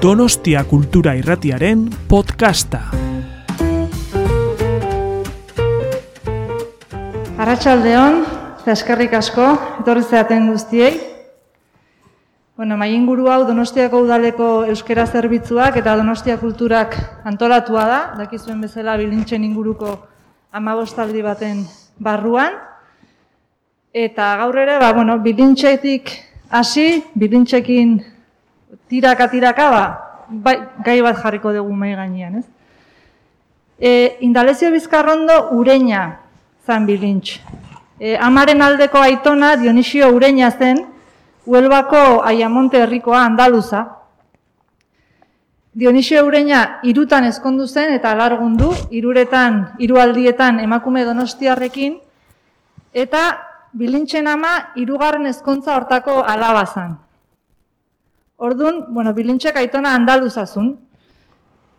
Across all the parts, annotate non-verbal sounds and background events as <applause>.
Donostia Kultura Irratiaren podcasta. Arratsaldeon, eta eskerrik asko, etorri zeaten guztiei. Bueno, mai inguru hau Donostiako udaleko euskera zerbitzuak eta Donostia kulturak antolatua da, dakizuen bezala bilintzen inguruko amabostaldi baten barruan. Eta gaur ere, ba, bueno, bilintxetik hasi, bilintxekin tiraka-tiraka, ba, bai, gai bat jarriko dugu mai gainean, ez? E, Indalezio Bizkarrondo ureina zan bilintx. E, amaren aldeko aitona Dionisio ureina zen, Huelbako Aiamonte herrikoa Andaluza. Dionisio ureina irutan ezkondu zen eta alargundu, iruretan, irualdietan emakume donostiarrekin, eta bilintxen ama irugarren ezkontza hortako alabazan. Ordun, bueno, bilintxek aitona andaluzazun.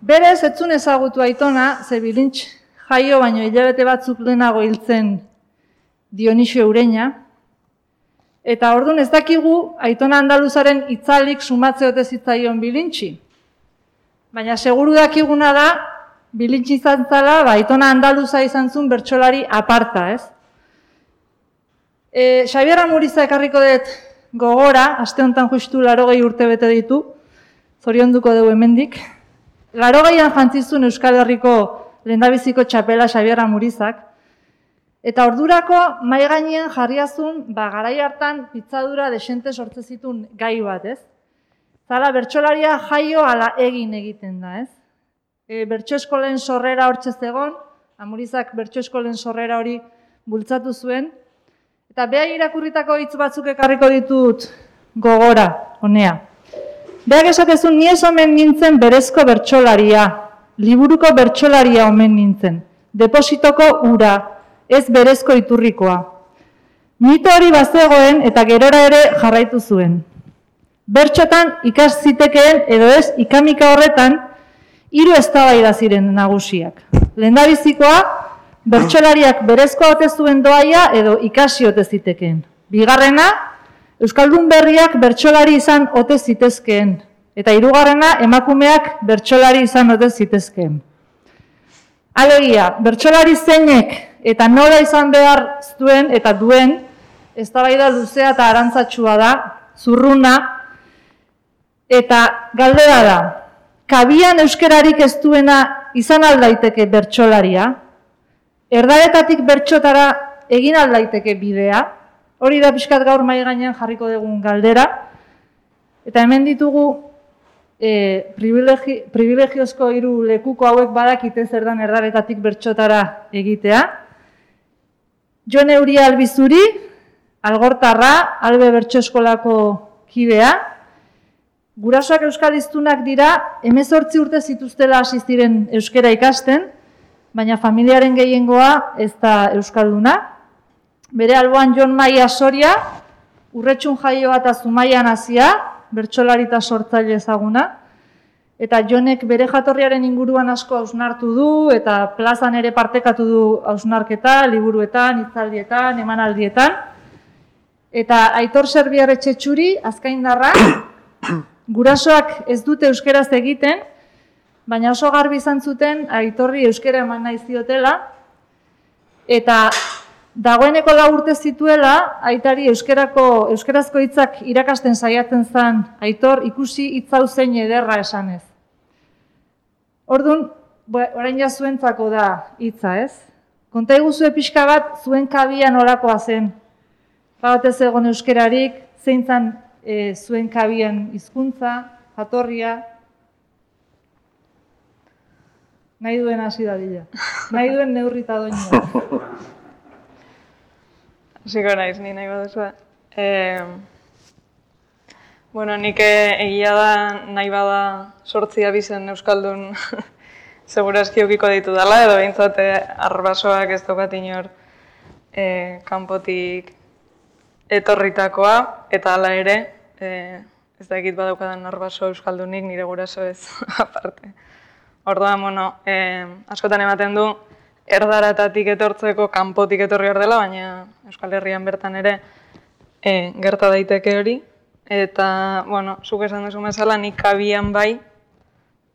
Berez, etzun ezagutu aitona, ze bilintx jaio baino hilabete batzuk lehenago hiltzen Dionisio ureina, Eta ordun ez dakigu Aitona Andaluzaren itzalik sumatze ote zitzaion bilintxi. Baina seguru dakiguna da bilintxi izan zala, ba, Aitona Andaluza izan zuen bertsolari aparta, ez? E, Xabier Amuriza ekarriko dut gogora, aste honetan justu larogei urte bete ditu, zorionduko dugu hemendik. Larogeian jantzizun Euskal Herriko lehendabiziko txapela Xabier Amurizak, Eta ordurako mai gainean jarriazun, ba garai hartan pitzadura desente sortze zitun gai bat, ez? Zala bertsolaria jaio ala egin egiten da, ez? E, bertso eskolen sorrera hortze zegon, Amurizak bertso eskolen sorrera hori bultzatu zuen eta beha irakurritako hitz batzuk ekarriko ditut gogora, honea. Beak esatezun ni ez omen nintzen berezko bertsolaria, liburuko bertsolaria omen nintzen, depositoko ura, ez berezko iturrikoa. Mito hori bazegoen eta gerora ere jarraitu zuen. Bertxotan ikas zitekeen edo ez ikamika horretan hiru eztabaida ziren nagusiak. Lehendabizikoa bertsolariak berezko ote zuen doaia edo ikasi ote zitekeen. Bigarrena euskaldun berriak bertsolari izan ote zitezkeen eta hirugarrena emakumeak bertsolari izan ote zitezkeen. Alegia, bertsolari zeinek eta nola izan behar zuen eta duen, ez da luzea eta arantzatsua da, zurruna, eta galdera da, kabian euskerarik ez duena izan aldaiteke bertsolaria, erdaretatik bertxotara egin aldaiteke bidea, hori da pixkat gaur mai gainean jarriko dugun galdera, eta hemen ditugu e, privilegi, privilegiozko hiru lekuko hauek badakite zer dan erdaretatik bertxotara egitea, Jon Euria Albizuri, Algortarra, Albe Bertso Eskolako kidea. Gurasoak euskaliztunak dira, emezortzi urte zituztela hasi euskera ikasten, baina familiaren gehiengoa ez da euskalduna. Bere alboan Jon Maia Soria, urretxun jaioa eta zumaian hasia, bertsolarita sortzaile ezaguna. Eta jonek bere jatorriaren inguruan asko hausnartu du, eta plazan ere partekatu du hausnarketa, liburuetan, hitzaldietan, emanaldietan. Eta aitor serbiar etxetxuri, azkain darra, <coughs> gurasoak ez dute euskeraz egiten, baina oso garbi izan zuten aitorri euskera eman nahi ziotela, eta dagoeneko lau urte zituela, aitari euskerako, euskerazko hitzak irakasten saiatzen zen aitor ikusi hitzau zein ederra esanez. Orduan, orain ja zuentzako da hitza, ez? Konta eguzue pixka bat, zuen kabian orakoa zen. Bagatez egon euskerarik, zein zan e, zuen kabian hizkuntza, jatorria. Nahi duen hasi da dila. Nahi duen neurrita doina. <laughs> Ziko naiz, ni nahi baduzu. Eh, Bueno, nik eh, egia da nahi bada sortzia bizen Euskaldun <laughs> segurazki eukiko ditu dela, edo behintzat eh, arbasoak ez dukat inor e, kanpotik etorritakoa, eta hala ere, e, ez da egit badaukadan arbaso Euskaldunik nire guraso ez <laughs> aparte. Orduan, bueno, e, askotan ematen du, erdaratatik etortzeko kanpotik etorri hor dela, baina Euskal Herrian bertan ere e, gerta daiteke hori, Eta, bueno, zuk esan duzu bezala, nik kabian bai,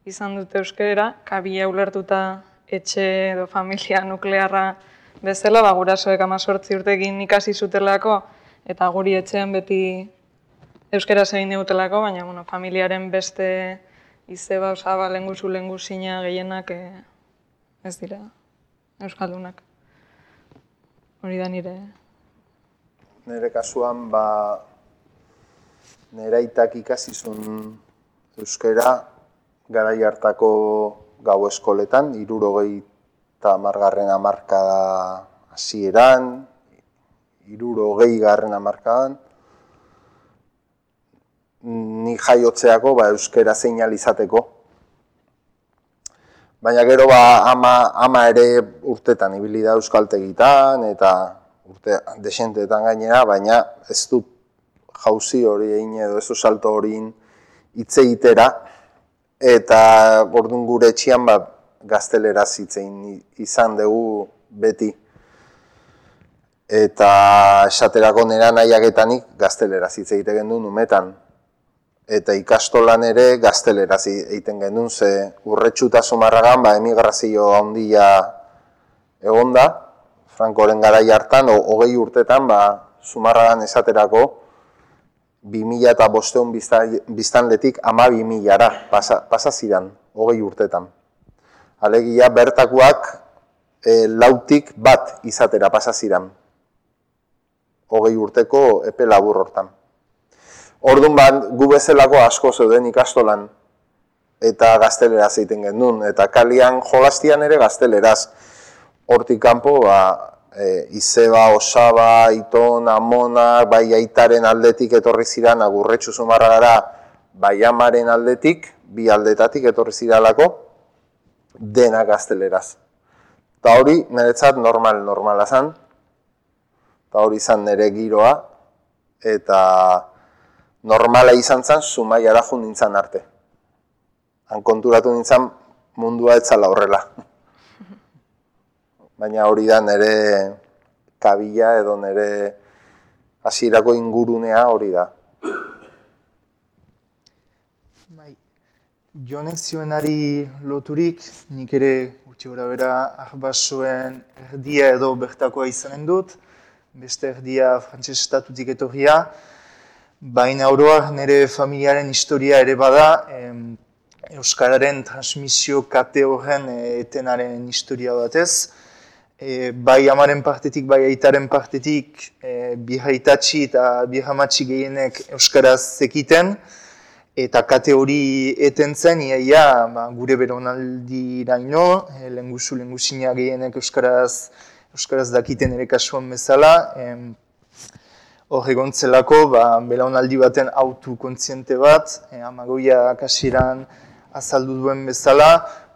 izan dute euskera, kabia ulertuta etxe edo familia nuklearra bezala, ba, gurasoek amazortzi urtekin ikasi zutelako, eta guri etxean beti euskera egin dutelako, baina bueno, familiaren beste izeba, osaba, lenguzu, lenguzina gehienak e, ez dira euskaldunak. Hori da nire. Nire kasuan, ba, nire aitak ikasizun euskera garai hartako gau eskoletan, irurogei eta margarren amarkada hasieran, irurogei garren amarkadan, ni jaiotzeako ba, euskera seinalizateko. Baina gero ba, ama, ama ere urtetan ibili da euskaltegitan eta urte desentetan gainera, baina ez du jauzi hori egin edo ez salto hori hitz egitera eta ordun gure etxean ba, gaztelera zitzein izan dugu beti. Eta esaterako nera nahiagetanik gaztelera zitze egiten du numetan eta ikastolan ere gazteleraz egiten genuen, ze urretxuta sumarragan, ba, emigrazio handia egon da, Frankoren garai hartan, hogei urtetan, ba, sumarragan esaterako, 2000 eta bosteun biztanletik ama 2000 pasa, pasa ziren, hogei urtetan. Alegia bertakoak e, lautik bat izatera pasa ziren, hogei urteko epe labur hortan. Orduan bat, gu bezalako asko zeuden ikastolan eta gazteleraz egiten genuen. Eta kalian jolastian ere gazteleraz. Hortik kanpo, ba, e, izeba, osaba, iton, amona, bai aitaren aldetik etorri ziren, agurretxu zumarra gara, bai amaren aldetik, bi aldetatik etorri ziralako, dena gazteleraz. Eta hori, niretzat normal, normala zan. Eta hori izan nire giroa. Eta normala izan zen, sumai arajun nintzen arte. Han konturatu nintzen mundua etzala horrela. <laughs> Baina hori da nire kabila edo nire hasierako ingurunea hori da. Bai, jonek zioenari loturik, nik ere gutxi gora bera ahbasoen erdia edo bertakoa izanen dut, beste erdia frantses estatutik etorria, Baina oroa nire familiaren historia ere bada, em, Euskararen transmisio kate horren e, etenaren historia batez. E, bai amaren partetik, bai aitaren partetik, e, bi haitatxi eta bi hamatxi gehienek Euskaraz zekiten. Eta kate hori eten zen, iaia, ba, gure beronaldi iraino, e, lenguzu, lenguzina gehienek Euskaraz, Euskaraz dakiten ere kasuan bezala. Em, hor egontzelako, ba, belaunaldi baten autu kontziente bat, e, amagoia kasiran azaldu duen bezala,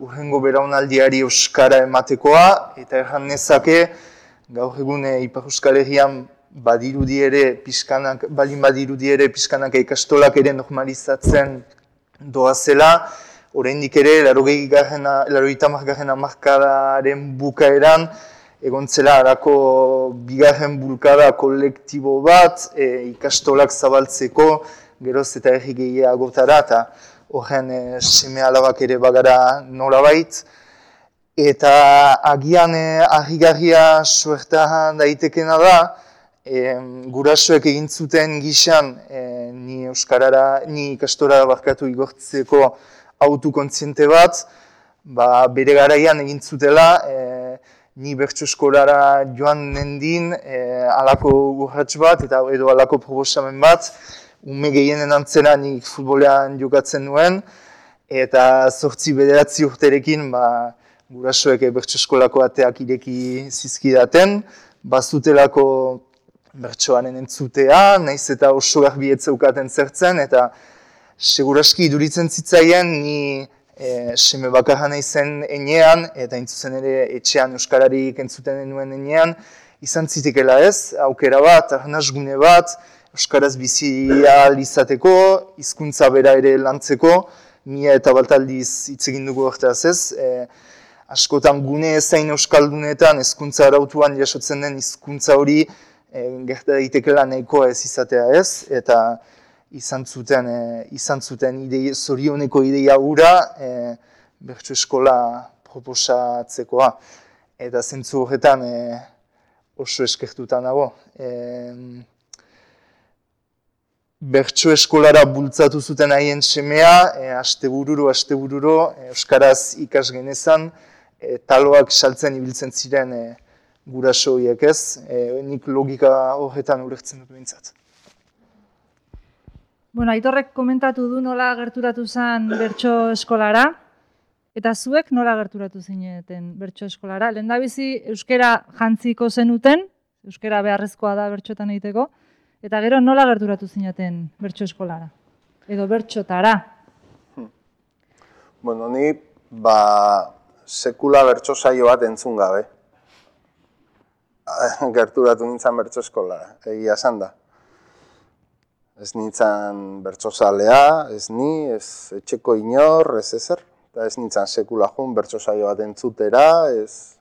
urrengo belaunaldiari euskara ematekoa, eta erran nezake, gaur egun e, Ipar Euskal Herrian badirudi ere, pizkanak, balin badirudi ere, pizkanak ikastolak ere normalizatzen doa zela, oraindik ere, laro gehiagarren, laro markadaren bukaeran, egon zela harako bigarren bulkada kolektibo bat, e, ikastolak zabaltzeko, geroz eta erri gehiagotara, eta horren e, seme alabak ere bagara nolabait. Eta agian e, ahigarria suertahan daitekena da, e, gurasoek egin zuten gixan e, ni euskarara, ni ikastora barkatu igortzeko autokontziente bat, ba, bere garaian egin zutela, e, ni bertso eskolara joan nendin e, alako urratx bat eta edo alako proposamen bat, ume gehienen antzena nik futbolean jokatzen nuen, eta zortzi bederatzi urterekin ba, gurasoek bertso eskolako ateak ireki zizkidaten, bazutelako bertsoaren entzutea, naiz eta oso garbi etzeukaten zertzen, eta seguraski iduritzen zitzaien ni e, seme bakarra nahi zen enean, eta intzuzen ere etxean Euskararik entzuten denuen enean, izan zitekela ez, aukera bat, arnazgune bat, Euskaraz bizi izateko, hizkuntza bera ere lantzeko, mia eta baltaldiz hitz egin dugu horretaz ez, e, askotan gune ezain Euskaldunetan, hezkuntza arautuan jasotzen den hizkuntza hori, e, gerta daitekela nahikoa ez izatea ez, eta izan zuten, e, izan zuten ideia, zorioneko ideia hura e, bertso eskola proposatzekoa. Eta zentzu horretan e, oso eskertuta nago. E, bertso eskolara bultzatu zuten haien semea, e, astebururo, astebururo, e, Euskaraz ikas genezan, e, taloak saltzen ibiltzen ziren e, guraso horiek ez, e, nik logika horretan urektzen dut bintzat. Bueno, Aitorrek komentatu du nola gerturatu zen bertso eskolara, eta zuek nola gerturatu zineten bertso eskolara. Lehen bizi euskera jantziko zenuten, euskera beharrezkoa da bertxotan egiteko, eta gero nola gerturatu zineten bertso eskolara, edo bertxotara. Hmm. Bueno, ni ba, sekula bertso saio bat entzun gabe. <laughs> Gerturatu nintzen bertso eskolara, egia esan da ez nintzen bertsozalea, ez ni, ez etxeko inor, ez ezer. Eta ez nintzen sekula jun bertsozaio bat entzutera, ez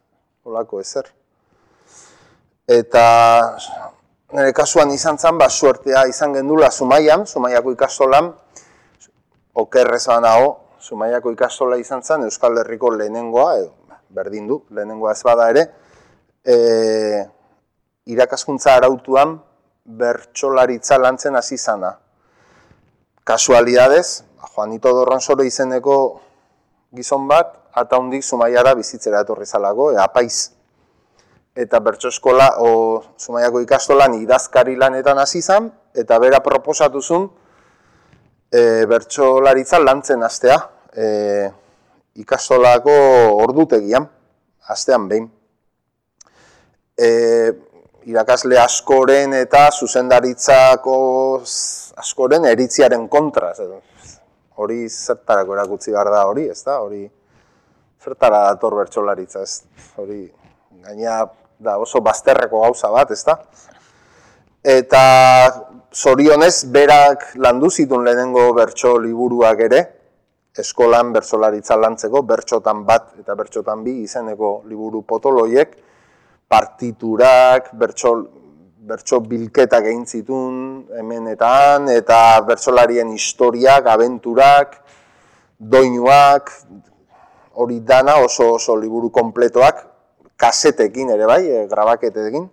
olako ezer. Eta nire kasuan izan zen, ba, suertea izan gendula Zumaian, Zumaiako ikastolan, okerrez banago, Zumaiako ikastola izan zen, Euskal Herriko lehenengoa, edo, berdin du, lehenengoa ez bada ere, e, irakaskuntza arautuan bertsolaritza lantzen hasi zana. Kasualidadez, Juanito Dorronsoro izeneko gizon bat, eta hundik Zumaiara bizitzera etorri zalago, e, apaiz. Eta bertso eskola, o Zumaiako ikastolan idazkari lanetan hasi zan, eta bera proposatu zuen e, bertsolaritza lantzen hastea. E, ikastolako ordutegian, astean behin. E, irakasle askoren eta zuzendaritzako askoren eritziaren kontra. Hori zertarako erakutzi behar da hori, ez da? Hori zertara dator bertsolaritza, ez? Hori gaina da oso bazterreko gauza bat, ez da? Eta zorionez, berak landu zitun lehenengo bertso liburuak ere, eskolan bertsolaritza lantzeko, bertxotan bat eta bertxotan bi izeneko liburu potoloiek, partiturak, bertso, bertso bilketak egin zitun hemenetan, eta bertsolarien historiak, abenturak, doinuak, hori dana oso oso liburu kompletoak, kasetekin ere bai, e, grabaketekin.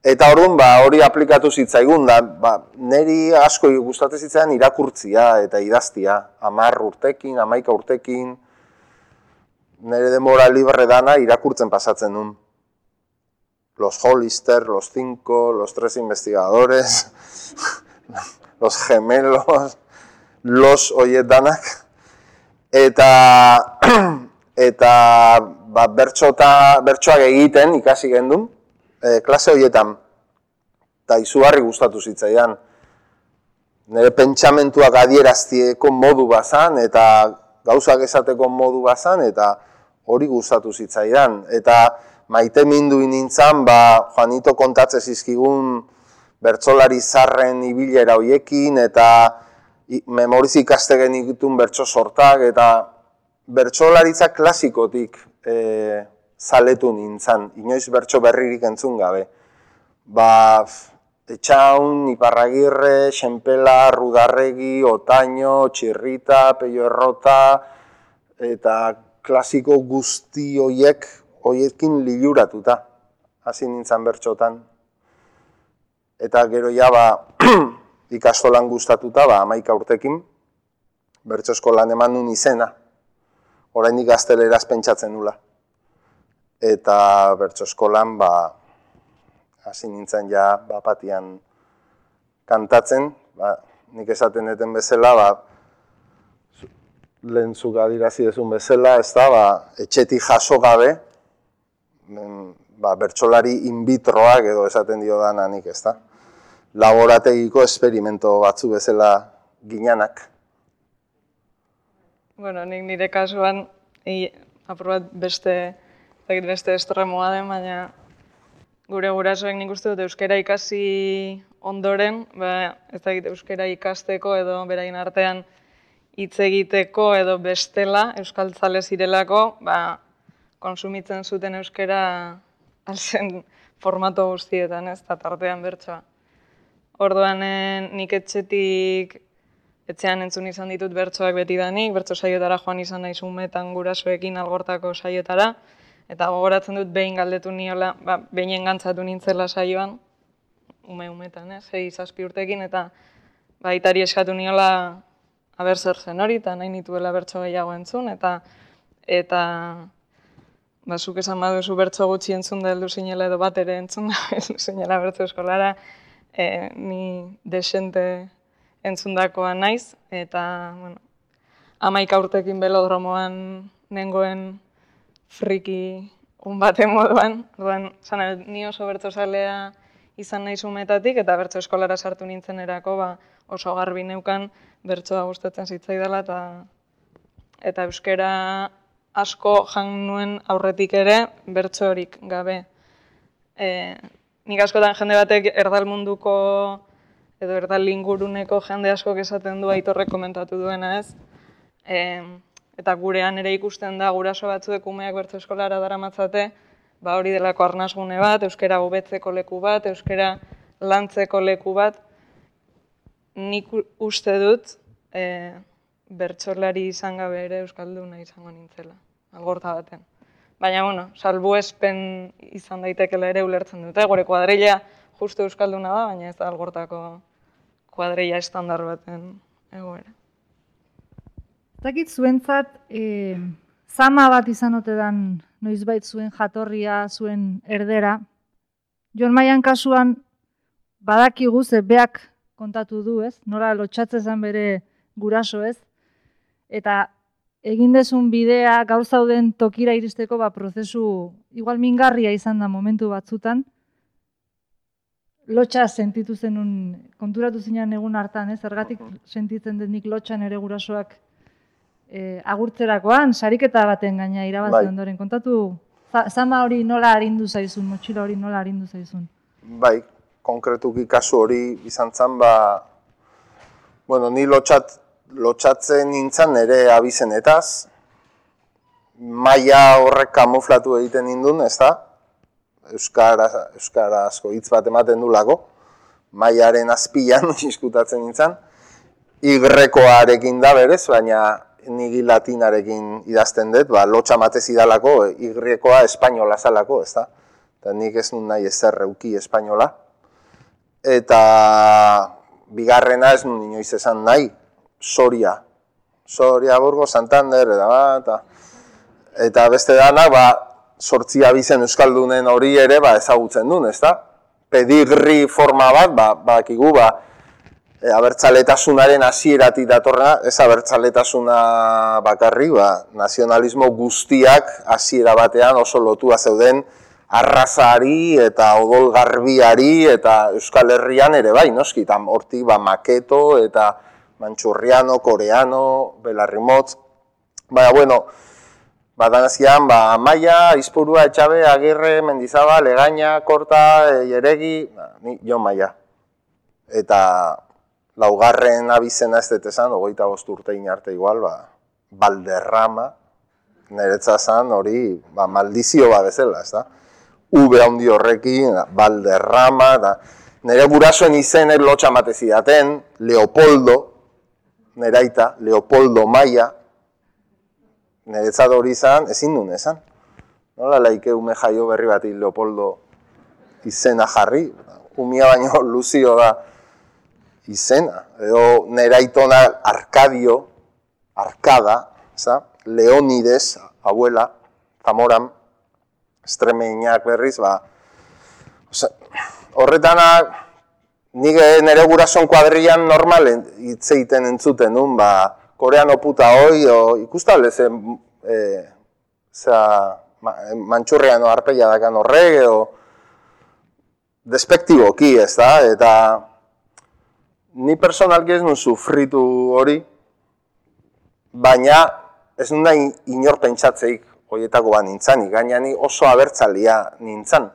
Eta orduan ba, hori aplikatu zitzaigun, da, ba, neri asko gustatzen zitzaidan irakurtzia eta idaztia, amar urtekin, amaika urtekin, nire demora libre dana irakurtzen pasatzen duen los Hollister, los cinco, los tres investigadores, <laughs> los gemelos, los oietanak, eta, <clears throat> eta ba, bertxota, bertxoak egiten ikasi gendun, e, klase horietan, eta izugarri gustatu zitzaidan, nire pentsamentuak adieraztieko modu bazan, eta gauzak esateko modu bazan, eta hori gustatu zitzaidan. Eta maite mindu nintzen, ba, Juanito kontatze zizkigun bertsolari zarren ibilera hoiekin, eta memoriz ikaste genitun bertso sortak, eta bertsolaritza klasikotik e, zaletu nintzen, inoiz bertso berririk entzun gabe. Ba, Etxaun, Iparragirre, Xenpela, Rudarregi, Otaino, Txirrita, Peio Errota, eta klasiko guzti hoiek hoiekin liluratuta hasi nintzen bertxotan. Eta gero ja ba, <clears throat> ikastolan gustatuta ba, amaika urtekin, bertso eskolan eman nun izena, oraindik gazteleraz pentsatzen nula. Eta bertso eskolan ba, hasi nintzen ja bapatian kantatzen, ba, nik esaten eten bezala, ba, lehen zuka dirazi dezun bezala, ez da, ba, etxetik jaso gabe, ba, bertsolari in vitroak edo esaten dio dana nik, ez da? Laborategiko esperimento batzu bezala ginanak. Bueno, nik nire kasuan, i, aprobat beste, beste estremoa den, baina gure gurasoek nik uste dut euskera ikasi ondoren, ba, ez da euskera ikasteko edo berain artean hitz egiteko edo bestela, euskaltzale zirelako, ba, konsumitzen zuten euskera alzen formato guztietan, ez, eta tartean bertsoa. Orduan, nik etxetik etzean entzun izan ditut bertsoak beti danik, bertso saiotara joan izan naiz umetan gurasoekin algortako saiotara, eta gogoratzen dut behin galdetu niola, ba, behin engantzatu nintzela saioan, ume umetan, eh, zei zazpi urtekin, eta baitari eskatu niola aber zer zen hori, eta nahi nituela bertso gehiago entzun, eta eta ba, zuk esan baduzu bertso gutxi entzun da heldu zinela edo bat ere entzun da <laughs> heldu zinela bertso eskolara, e, ni desente entzundakoa naiz, eta, bueno, amaika urtekin belodromoan nengoen friki un bate moduan, orduan, zan, ni oso bertso zalea izan nahi zumetatik, eta bertso eskolara sartu nintzen erako, ba, oso garbi neukan bertsoa gustatzen zitzaidala, eta, eta euskera asko jan nuen aurretik ere, bertso horik gabe. E, nik askotan jende batek erdal munduko edo erdal inguruneko jende askok esaten du aitorrek komentatu duena ez. E, eta gurean ere ikusten da guraso batzuek umeak bertso eskolara daramatzate, ba hori delako arnasgune bat, euskera hobetzeko leku bat, euskera lantzeko leku bat, nik uste dut e, bertsolari izan gabe ere euskalduna izango nintzela, algorta baten. Baina, bueno, salbu espen izan daitekela ere ulertzen dute, gure kuadrilla justu euskalduna da, baina ez da algortako kuadrilla estandar baten egoera. Zakit zuentzat, e, zama bat izan ote dan noizbait zuen jatorria, zuen erdera. Jon Maian kasuan, badakigu ze beak kontatu du, ez? Nola lotxatzezan bere guraso, ez? Eta egin dezun bidea gaur zauden tokira iristeko ba, prozesu igual mingarria izan da momentu batzutan. Lotxa sentitu zenun, konturatu zinean egun hartan, ez? Zergatik sentitzen denik lotxan ere gurasoak e, agurtzerakoan, sariketa baten gaina irabazi Bai. ondoren. Kontatu, za- zama hori nola arindu zaizun, motxila hori nola arindu zaizun. Bai, konkretuki kasu hori izan zen, ba, bueno, ni lotxat, lotxatzen nintzen ere abizenetaz, maila horrek kamuflatu egiten nindun, ez da? Euskara, asko hitz bat ematen du lago, mailaren azpian <laughs> iskutatzen nintzen, igrekoarekin da berez, baina nigi latinarekin idazten dut, ba, lotxa matez idalako, igrekoa espainola zalako, ez da? Eta nik ez nun nahi ezer euki espainola. Eta bigarrena ez nun inoiz esan nahi, Soria. Soria, Burgo, Santander, eta, ba, eta, beste dana, ba, sortzi abizen Euskaldunen hori ere ba, ezagutzen duen, ez da? Pedigri forma bat, ba, bakigu, ba, e, abertzaletasunaren hasieratik datorrena, ez abertzaletasuna bakarri, ba, nazionalismo guztiak hasiera batean oso lotua zeuden arrazari eta odol garbiari eta Euskal Herrian ere bai, noski, eta hortik ba, maketo eta mantxurriano, koreano, belarrimotz, baina, bueno, ba, danazian, ba, Maia, Izpurua, Etxabe, Agirre, Mendizaba, Legaña, Korta, e, Jeregi, ba, ni, Jon Maia. Eta laugarren abizena ez dut esan, ogoita bost urtein arte igual, ba, Balderrama, niretza zan hori, ba, maldizio ba bezala, ez da? Ube handi horrekin, Balderrama, da, nire gurasoen izenek lotxa matezi daten, Leopoldo, neraita, Leopoldo Maia, niretzat hori izan, ezin duen esan. Nola laike ume jaio berri bati Leopoldo izena jarri, umia baino <laughs> Luzio da izena, edo neraitona Arkadio, Arkada, eza? Leonides, abuela, Zamoran, estremeinak berriz, ba, Osa, horretana, nik nire gurason kuadrian normal hitz egiten entzuten nun, ba, koreano puta hoi, o, ikustale ze, e, zera, ma, mantxurrean arpeia dakan horrek, edo, despektiboki, ez da, eta ni personalki ez nun sufritu hori, baina ez nun nahi inor pentsatzeik horietako bat nintzanik, gaina ni oso abertzalia nintzan.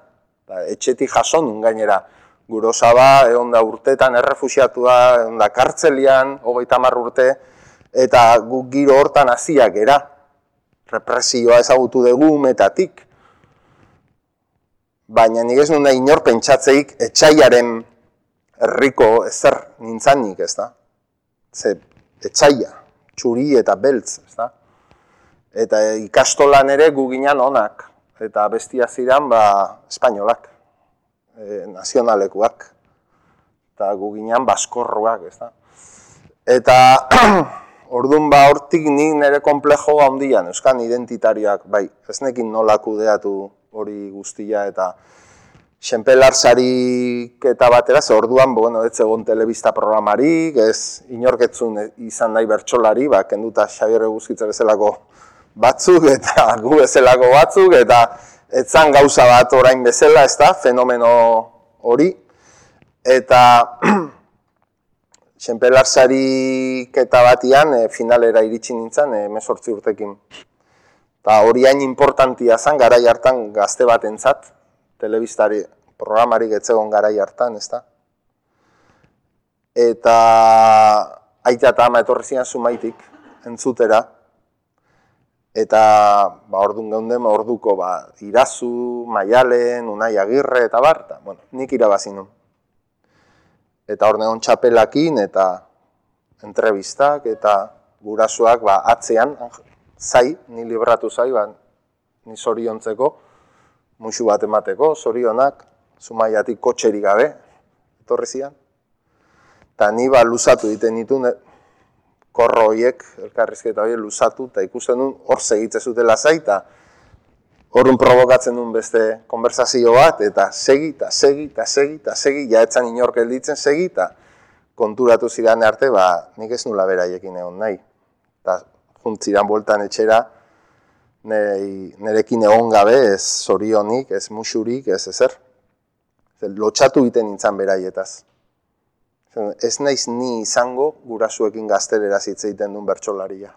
Ba, etxetik jaso nun gainera, gurosaba, egon da urtetan errefusiatua, egon da kartzelian, hogeita hamar urte, eta guk giro hortan hasiak era. Represioa ezagutu dugu umetatik. Baina nik ez nun nahi inor pentsatzeik etxaiaren herriko ezer nintzanik, ez da? Ze etzaia, txuri eta beltz, ezta? Eta ikastolan ere gu ginen onak, eta bestia ziren ba, espainolak, e, nazionalekuak, eta gu ginen baskorruak, ezta? Eta <clears throat> Orduan ba hortik ni nire komplejo handian, euskan identitarioak, bai, ez nekin nola kudeatu hori guztia eta Xenpelar eta batera, ze orduan, bueno, ez egon telebista programarik, ez inorketzun izan nahi bertsolari, ba, kenduta Xabier Eguzkitza bezalako batzuk eta gu bezalako batzuk, eta ez zan gauza bat orain bezala, ez da, fenomeno hori. Eta Xenpelar sarik eta batian, e, finalera iritsi nintzen, e, mesortzi urtekin. Eta hori hain importantia zen, gara hartan gazte bat entzat, telebistari programarik etzegon gara hartan, ez da? Eta aita eta ama etorri zian zumaitik, entzutera, eta ba, orduan geunden, orduko ba, irazu, maialen, unai agirre, eta bar, eta, bueno, nik irabazi nun. Eta hor neon txapelakin, eta entrevistak, eta gurasoak ba, atzean, zai, ni libratu zai, ba, ni zoriontzeko, musu bat emateko, zorionak, zumaiatik kotxeri gabe, etorri zian. Eta ni ba luzatu egiten ditu korro horiek, elkarrizketa horiek luzatu, eta ikusten duen hor segitze zutela zaita, horren provokatzen duen beste konversazio bat, eta segi, eta segi, eta segi, jaetzan inork elditzen segi, eta konturatu zidan arte, ba, nik ez nula beraiekin egon nahi. Eta juntziran bueltan etxera, nerekin egon gabe, ez zorionik, ez musurik, ez ezer lotxatu egiten nintzen beraietaz. Ez naiz ni izango gurasuekin gaztelera egiten duen bertsolaria.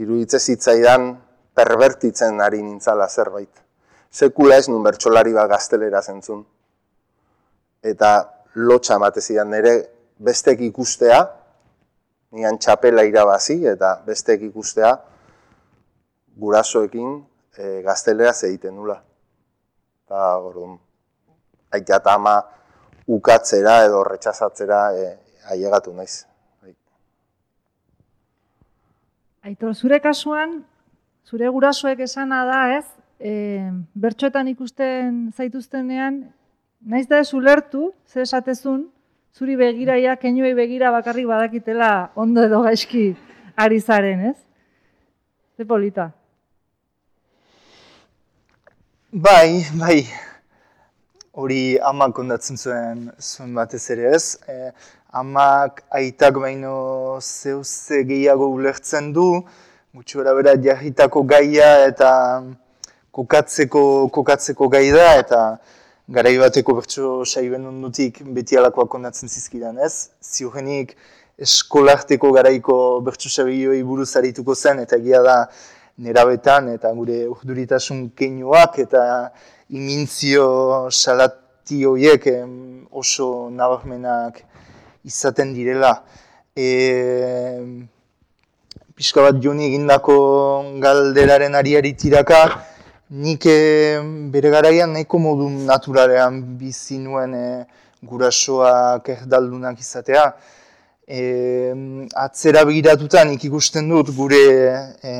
Iruditze zitzaidan pervertitzen ari nintzala zerbait. Sekula ez nun bertsolari bat gaztelera zentzun. Eta lotxa matezidan nire bestek ikustea, nian txapela irabazi eta bestek ikustea gurasoekin e, gaztelera egiten nula. Eta orduan, aita ama ukatzera edo retxazatzera e, ailegatu naiz. Aitor, zure kasuan, zure gurasoek esana da, ez? E, bertxoetan ikusten zaituztenean, naiz da ez ulertu, ze esatezun, zuri begiraia, keinoei begira bakarrik badakitela ondo edo gaizki ari zaren, ez? Ze polita. Bai, bai, hori amak kondatzen zuen zuen batez ere ez. E, amak aitak baino zeuze gehiago ulertzen du, gutxu bera jarritako gaia eta kokatzeko, kokatzeko gai da, eta garai bateko bertso saiben ondutik beti alakoak kondatzen zizkidan ez. Ziugenik eskolarteko garaiko bertso sabioi buruz arituko zen, eta egia da, nerabetan eta gure urduritasun keinuak eta imintzio salati horiek oso nabarmenak izaten direla. E, Piska bat joni egindako galderaren ariari tiraka, nik bere garaian nahiko modu naturalean bizi nuen e, gurasoak erdaldunak izatea. E, atzera begiratutan ikusten dut gure e,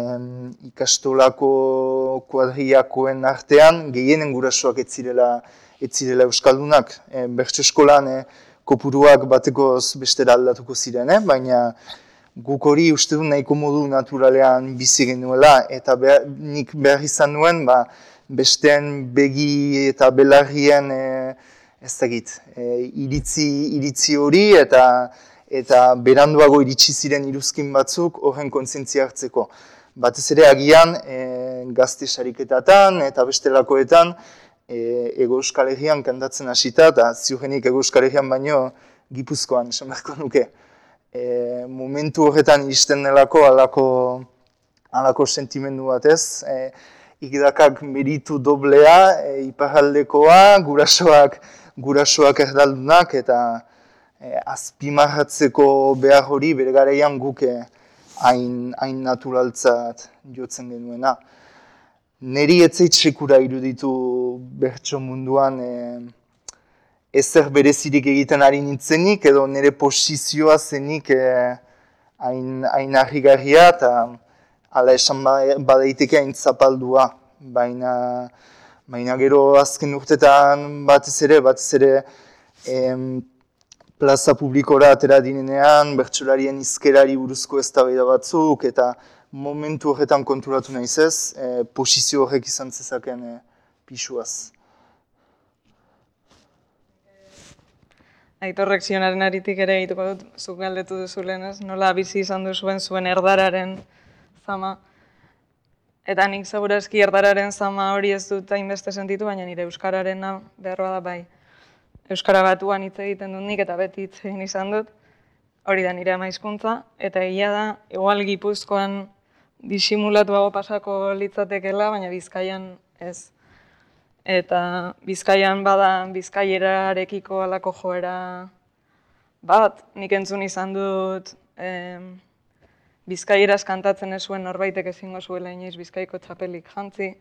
ikastolako kuadriakoen artean gehienen gurasoak ez zirela, ez zirela euskaldunak. E, Bertxe eskolan e, kopuruak batekoz bestera aldatuko ziren, eh? baina guk hori uste du nahiko modu naturalean bizi genuela eta behar, nik behar izan nuen ba, besteen begi eta belarrien e, ez dakit, e, iritzi, iritzi hori eta eta beranduago iritsi ziren iruzkin batzuk horren kontzientzia hartzeko. Batez ere agian e, gazte sariketatan eta bestelakoetan e, ego euskal kantatzen hasita eta ziugenik ego euskal baino gipuzkoan esan beharko nuke. E, momentu horretan iristen delako alako, alako sentimendu batez. E, ikidakak meritu doblea, e, iparaldekoa, gurasoak, gurasoak erdaldunak eta eh, azpimarratzeko behar hori bere garaian guke hain, hain naturaltzat jotzen genuena. Neri etzeit sekura iruditu bertso munduan e, ezer berezirik egiten ari nintzenik, edo nire posizioa zenik eh, hain hain harrigarria, eta ala esan ba- badaiteke hain zapaldua. Baina, baina gero azken urtetan batez ere, batez ere, em, plaza publikora atera dinenean, bertsolarien izkerari buruzko eztabaida batzuk, eta momentu horretan konturatu naiz ez, e, posizio horrek izan zezaken e, pisuaz. Aitorrek zionaren aritik ere egituko dut, zuk galdetu duzu lehenez, nola bizi izan duzuen zuen erdararen zama. Eta nik segurazki erdararen zama hori ez dut hainbeste sentitu, baina nire euskararena behar da bai. Euskara batuan hitz egiten dut nik eta beti hitz egin izan dut. Hori da nire ama hizkuntza eta egia da, igual Gipuzkoan disimulatuago pasako litzatekela, baina Bizkaian ez. Eta Bizkaian bada Bizkaierarekiko alako joera bat, nik entzun izan dut em, Bizkaieraz kantatzen ez zuen norbaitek ezingo zuela inoiz Bizkaiko txapelik jantzi.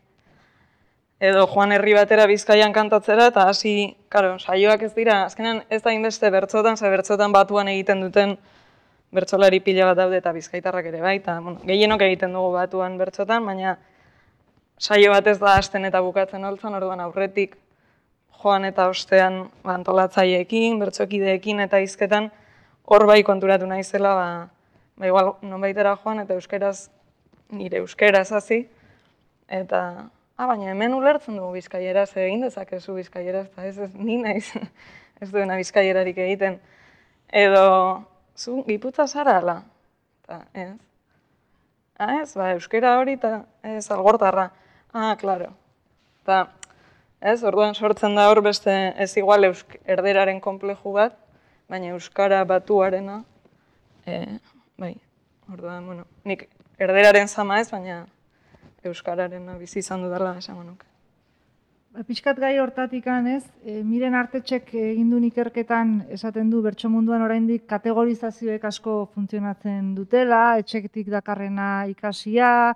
Edo joan herri batera Bizkaian kantatzera eta hasi, karo, saioak ez dira, azkenean ez da inbeste bertzotan, ze bertzotan batuan egiten duten bertsolari pila bat daude eta bizkaitarrak ere bai, eta bueno, gehienok egiten dugu batuan bertzotan, baina saio bat ez da hasten eta bukatzen holtzan, orduan aurretik joan eta ostean antolatzaileekin, bertsokideekin eta hizketan hor bai konturatu naizela, ba, ba igual nonbaitera joan eta euskeraz nire euskeraz hasi eta ah, baina hemen ulertzen dugu bizkaieraz egin dezakezu bizkaieraz eta ez, ez ni naiz <laughs> ez duena bizkaierarik egiten edo zu giputza zara ala eta ez Ah, ez, ba, euskera hori eta ez algortarra. Ah, claro. Eta, ez, orduan sortzen da hor beste ez igual eusk, erderaren konpleju bat, baina euskara batuarena, e, bai, orduan, bueno, nik erderaren zama ez, baina euskararen bizi izan dudala esango nuke. Ba, Pixkat gai hortatik ez, e, miren artetxek egin duen ikerketan esaten du bertso munduan oraindik kategorizazioek asko funtzionatzen dutela, etxeketik dakarrena ikasia,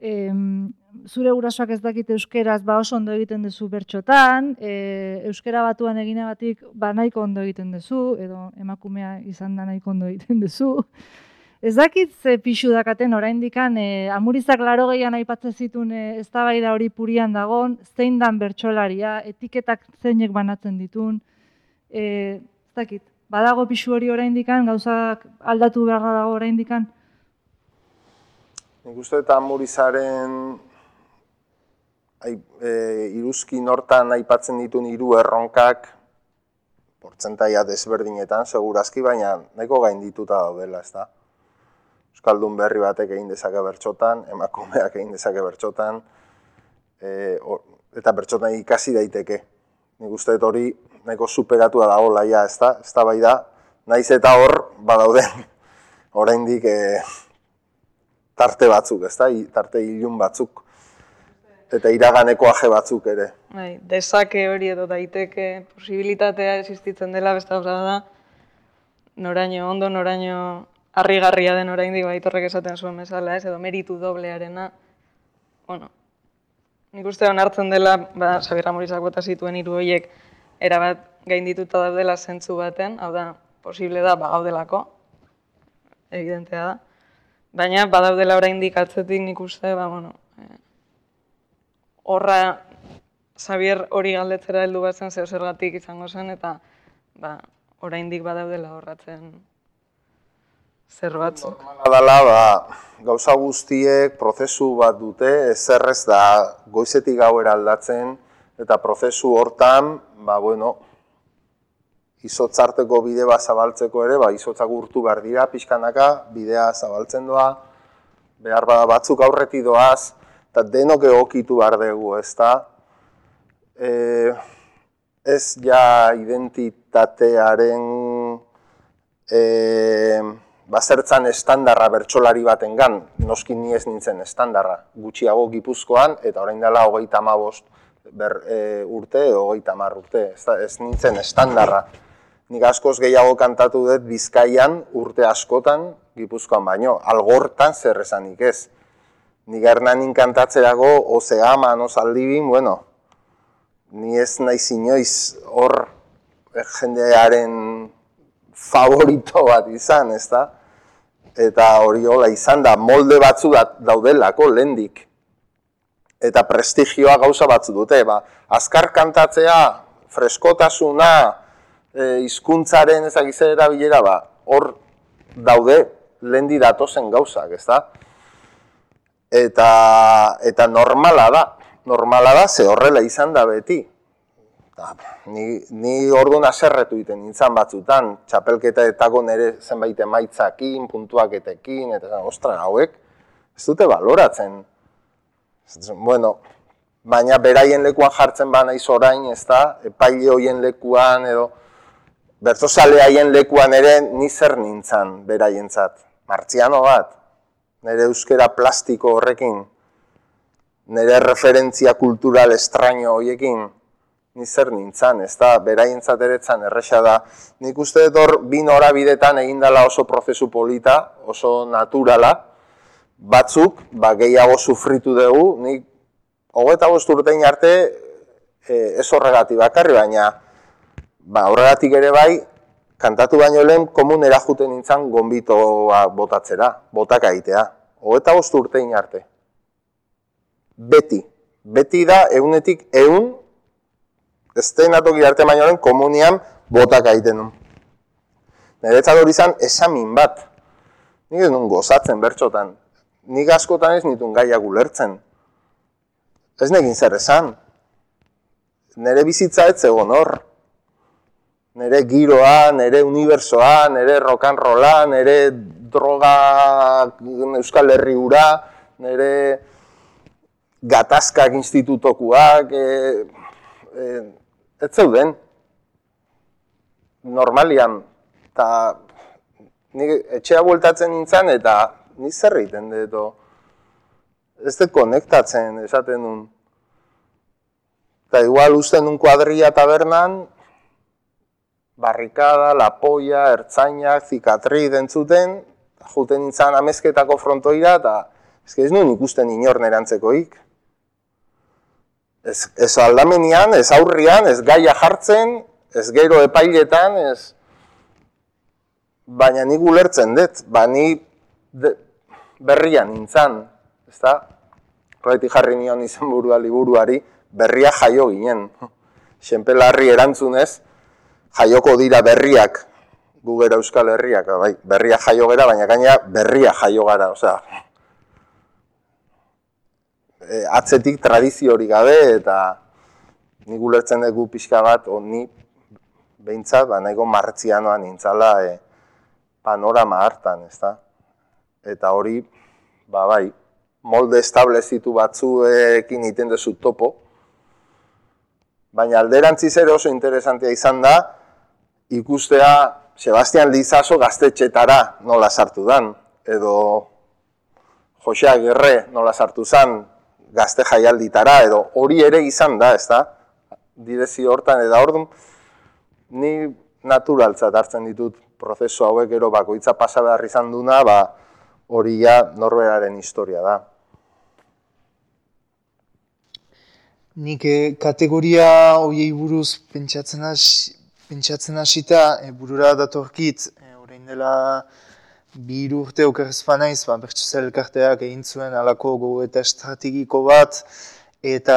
em, zure gurasoak ez dakit euskeraz ba oso ondo egiten duzu bertxotan, e, euskera batuan eginegatik ba nahiko ondo egiten duzu, edo emakumea izan da nahiko ondo egiten duzu. Ez dakit ze pixu dakaten oraindikan e, amurizak laro gehian aipatzen zituen e, eztabaida hori purian dagon, zein dan bertsolaria, etiketak zeinek banatzen ditun, e, ez dakit, badago pixu hori oraindikan, gauzak aldatu beharra dago oraindikan. Nik uste eta Amurizaren ai, e, iruzkin hortan aipatzen ditun hiru erronkak portzentaia desberdinetan, segurazki, baina nahiko gaindituta daudela, ez da? Euskaldun berri batek egin dezake bertxotan, emakumeak egin dezake bertxotan, e, or, eta bertxotan ikasi daiteke. Nik uste dut hori nahiko superatua dago laia, ez da? Ez da bai da, naiz eta hor badauden <laughs> oraindik e, tarte batzuk, ez da? Tarte ilun batzuk. Eta iraganeko aje batzuk ere. Bai, dezake hori edo daiteke posibilitatea existitzen dela beste gauza da noraino ondo, noraino harrigarria den oraindik baitorrek esaten zuen bezala, ez edo meritu doblearena. Bueno, nik uste onartzen dela, ba, Xabier Amorizak bota zituen hiru horiek erabat gaindituta daudela zentzu baten, hau da, posible da bagaudelako, evidentea da. Baina badaudela oraindik atzetik nik uste, ba, bueno, eh, horra Xavier hori galdetzera heldu bazen zeo zergatik izango zen eta ba oraindik badaudela horratzen zer batzuk. Dala, ba, gauza guztiek prozesu bat dute, ezerrez da goizetik gauera aldatzen, eta prozesu hortan, ba, bueno, izotzarteko bide bat zabaltzeko ere, ba, izotzak urtu behar dira, pixkanaka, bidea zabaltzen doa, behar bada batzuk aurreti doaz, eta denok egokitu behar dugu, ez da? E, ez ja identitatearen e, bazertzan estandarra bertsolari batengan, noski ni ez nintzen estandarra, gutxiago Gipuzkoan eta orain dela hogeita hamabost ber, e, urte hogeita hamar urte, ez, da, ez nintzen estandarra. Nik askoz gehiago kantatu dut Bizkaian urte askotan Gipuzkoan baino, algortan zer esanik ez. Nik hernanin kantatzerago, oze aman, ozaldibin, bueno, ni ez naiz inoiz hor jendearen favorito bat izan, ezta? Eta hori hola izan da, molde batzu daudelako lendik. Eta prestigioa gauza batzu dute, ba, azkar kantatzea, freskotasuna, e, izkuntzaren ezagizera bilera, ba, hor daude lendi datozen gauzak, ezta? Eta, eta normala da, normala da, ze horrela izan da beti. Da, ni, ni orduan aserretu iten nintzen batzutan, txapelketaetako nire zenbait emaitzakin, puntuaketekin, eta zan, ostra, hauek, ez dute baloratzen. Bueno, baina beraien lekuan jartzen ba naiz orain, ez da, epaile hoien lekuan, edo, bertozale haien lekuan ere, ni zer nintzen beraientzat. Martziano bat, nire euskera plastiko horrekin, nire referentzia kultural estraño horiekin, ni zer nintzen, ez da, beraientzat eretzan erresa da. Nik uste dut hor, bi norabidetan egin dela oso prozesu polita, oso naturala, batzuk, ba, gehiago sufritu dugu, nik hogeta bost urtein arte e, ez horregati bakarri, baina ba, horregatik ere bai, kantatu baino lehen komun erajuten nintzen gombitoa botatzera, botak aitea. Hogeta bost urtein arte. Beti. Beti da, egunetik, egun, ez atoki arte mainoren komunian botak aiten nun. Niretzat hori izan esamin bat. Nik ez nun gozatzen bertxotan. Nik askotan ez nitun gaiak ulertzen. Ez negin zer esan. Nere bizitza ez zegoen hor. Nere giroa, nere unibersoa, nere rolla, nere droga euskal herri ura, nere gatazkak institutokuak, e, e, ez zeuden, normalian, eta nik etxea bueltatzen nintzen, eta ni zer egiten dut, ez dut konektatzen, esaten nun. Eta igual usten nun kuadria tabernan, barrikada, lapoia, ertzainak, zikatri dentzuten, juten nintzen amezketako frontoira, eta ez nuen ikusten inor nerantzekoik ez, ez aldamenian, ez aurrian, ez gaia jartzen, ez gero epailetan, ez... Baina nik ulertzen dut, ba ni berrian nintzen, ez da? jarri nion izan burua liburuari, berria jaio ginen. Xenpelarri erantzunez, jaioko dira berriak, gu gera euskal herriak, bai, berria jaio gera, baina gaina berria jaio gara, osea, e, atzetik tradizio hori gabe eta nik ulertzen dugu pixka bat, o ni behintzat, ba, nahiko martzianoan nintzala e, panorama hartan, ez da? Eta hori, ba, bai, molde establezitu batzuekin iten dezu topo, baina alderantziz ere oso interesantia izan da, ikustea Sebastian Lizaso gaztetxetara nola sartu dan, edo Josea Gerre nola sartu zan gazte jaialditara edo hori ere izan da, ez da? Direzi hortan eta orduan ni naturaltzat hartzen ditut prozesu hauek gero bakoitza pasa behar izan duna, ba hori ja norberaren historia da. Nik eh, kategoria horiei buruz pentsatzen hasi, pentsatzen hasita e, burura datorkit, e, orain dela bi urte okerrez fanaiz, ba, bertsuzel elkarteak egin zuen alako gogo eta estrategiko bat, eta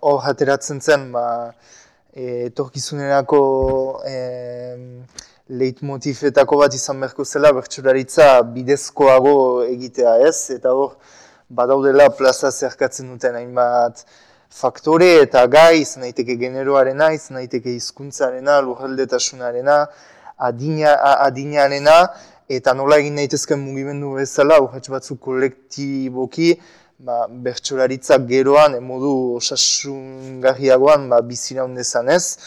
hor hateratzen zen, ba, etorkizunerako e, leitmotifetako bat izan beharko zela bertsularitza bidezkoago egitea ez, eta hor badaudela plaza zerkatzen duten hainbat faktore eta gai, izan daiteke generoarena, izan daiteke hizkuntzarena, lujaldetasunarena, adina, adinarena, eta nola egin daitezken mugimendu bezala, urratx batzuk kolektiboki, ba, bertsolaritzak geroan, emodu osasungarriagoan ba, bizira hundezan ez.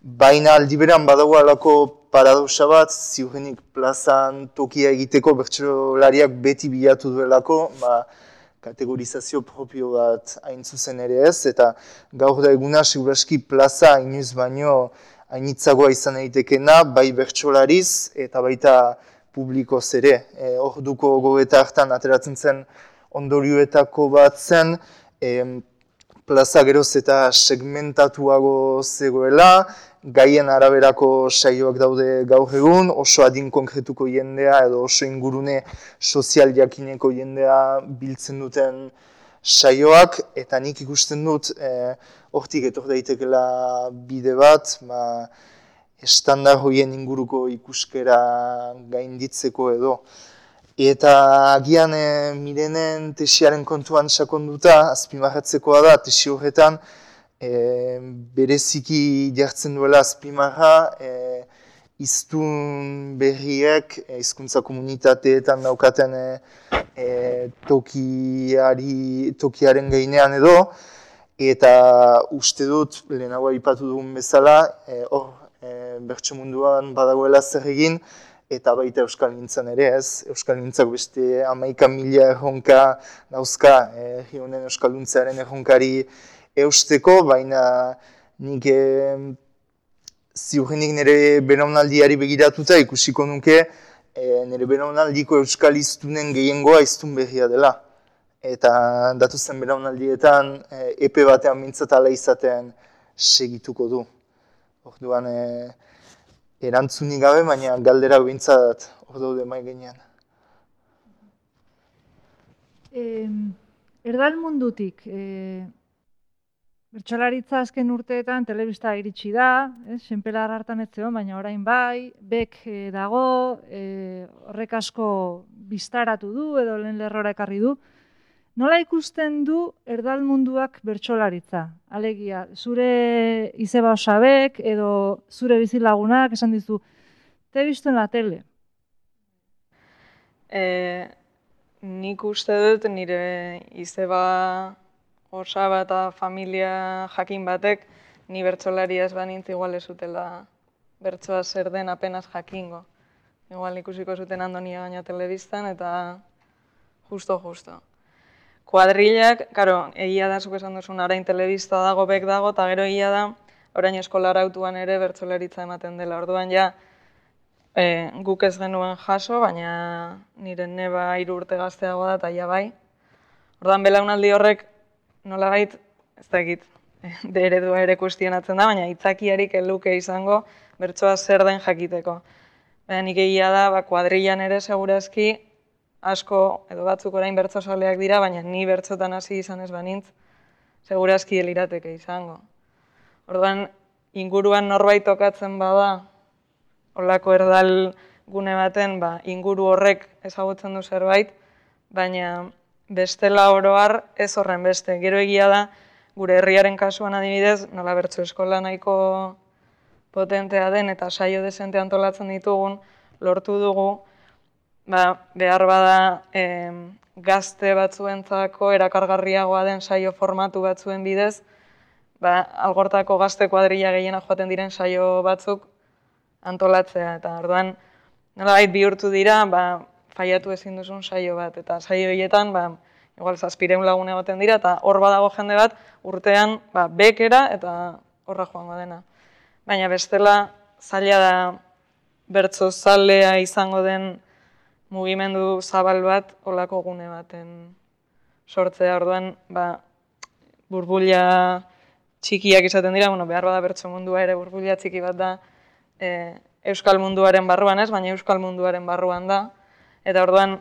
Baina aldiberan badago alako paradoxa bat, ziurrenik plazan tokia egiteko bertsolariak beti bilatu duelako, ba, kategorizazio propio bat hain zuzen ere ez, eta gaur da eguna seguraski plaza inoiz baino hainitzagoa izan eitekena, bai bertsolariz eta baita publiko zere. E, orduko goeta hartan ateratzen zen ondorioetako bat zen, e, plaza geroz eta segmentatuago zegoela, gaien araberako saioak daude gaur egun, oso adin konkretuko jendea edo oso ingurune sozial jakineko jendea biltzen duten saioak, eta nik ikusten dut, e, hortik etor daitekela bide bat, ba, estandar hoien inguruko ikuskera gainditzeko edo. Eta agian e, mirenen tesiaren kontuan sakonduta, azpimarratzekoa da, tesi horretan, e, bereziki jartzen duela azpimarra, e, iztun berriek, e, izkuntza komunitateetan daukaten e, tokiari, tokiaren gainean edo, eta uste dut, lehenagoa ipatu dugun bezala, hor, e, bertso munduan badagoela zer egin, eta baita Euskal Nintzen ere ez. Euskal Nintzak beste amaika mila erronka dauzka, e, honen Euskal Nuntzearen erronkari eusteko, baina nik e, ziurrenik nire beraunaldiari begiratuta ikusiko nuke e, nire beraunaldiko euskal iztunen gehiengoa iztun berria dela. Eta datu zen beraunaldietan e, epe batean mintzatala izaten segituko du. Orduan e, erantzunik gabe, baina galdera bintzat hor daude mai genian. Eh, erdal mundutik, eh, Bertxolaritza azken urteetan telebista iritsi da, eh, senpelar hartan ez baina orain bai, bek eh, dago, eh, horrek asko biztaratu du edo lehen lerrora ekarri du. Nola ikusten du erdal munduak bertsolaritza? Alegia, zure izeba osabek edo zure bizilagunak esan dizu, te visto en la tele? E, nik uste dut nire izeba osaba eta familia jakin batek, ni bertsolaria ez banintz igual ez zutela bertsoa zer den apenas jakingo. Igual ikusiko zuten Andonia baina telebistan eta justo, Kuadrillak, karo, egia da, zuk esan duzun, arain telebista dago, bek dago, eta gero egia da, orain eskolara autuan ere bertsolaritza ematen dela. Orduan ja, e, guk ez genuen jaso, baina nire neba hiru urte gazteago da, eta ja bai. Orduan belaunaldi horrek nola bait, ez da egit, <laughs> de eredua ere kuestionatzen da, baina itzakiarik eluke izango bertsoa zer den jakiteko. Baina nik egia da, ba, kuadrillan ere segurazki asko edo batzuk orain bertso dira, baina ni bertsotan hasi izan ez banintz, segurazki elirateke izango. Orduan, inguruan norbait tokatzen bada, olako erdal gune baten, ba, inguru horrek ezagutzen du zerbait, baina bestela oroar ez horren beste. Gero egia da, gure herriaren kasuan adibidez, nola bertzu eskola nahiko potentea den eta saio desente antolatzen ditugun, lortu dugu, ba, behar bada gazte batzuentzako erakargarriagoa den saio formatu batzuen bidez, ba, algortako gazte kuadrilla gehiena joaten diren saio batzuk antolatzea. Eta orduan, nola bihurtu dira, ba, faiatu ezin duzun saio bat, eta saio horietan, ba, igual zazpireun lagun egoten dira, eta hor badago jende bat, urtean, ba, bekera eta horra joango dena. Baina bestela, zaila da bertso zalea izango den mugimendu zabal bat, olako gune baten sortzea, orduan, ba, burbulia txikiak izaten dira, bueno, behar bada bertso mundua ere burbulia txiki bat da, e, Euskal munduaren barruan ez, baina Euskal munduaren barruan da, Eta orduan,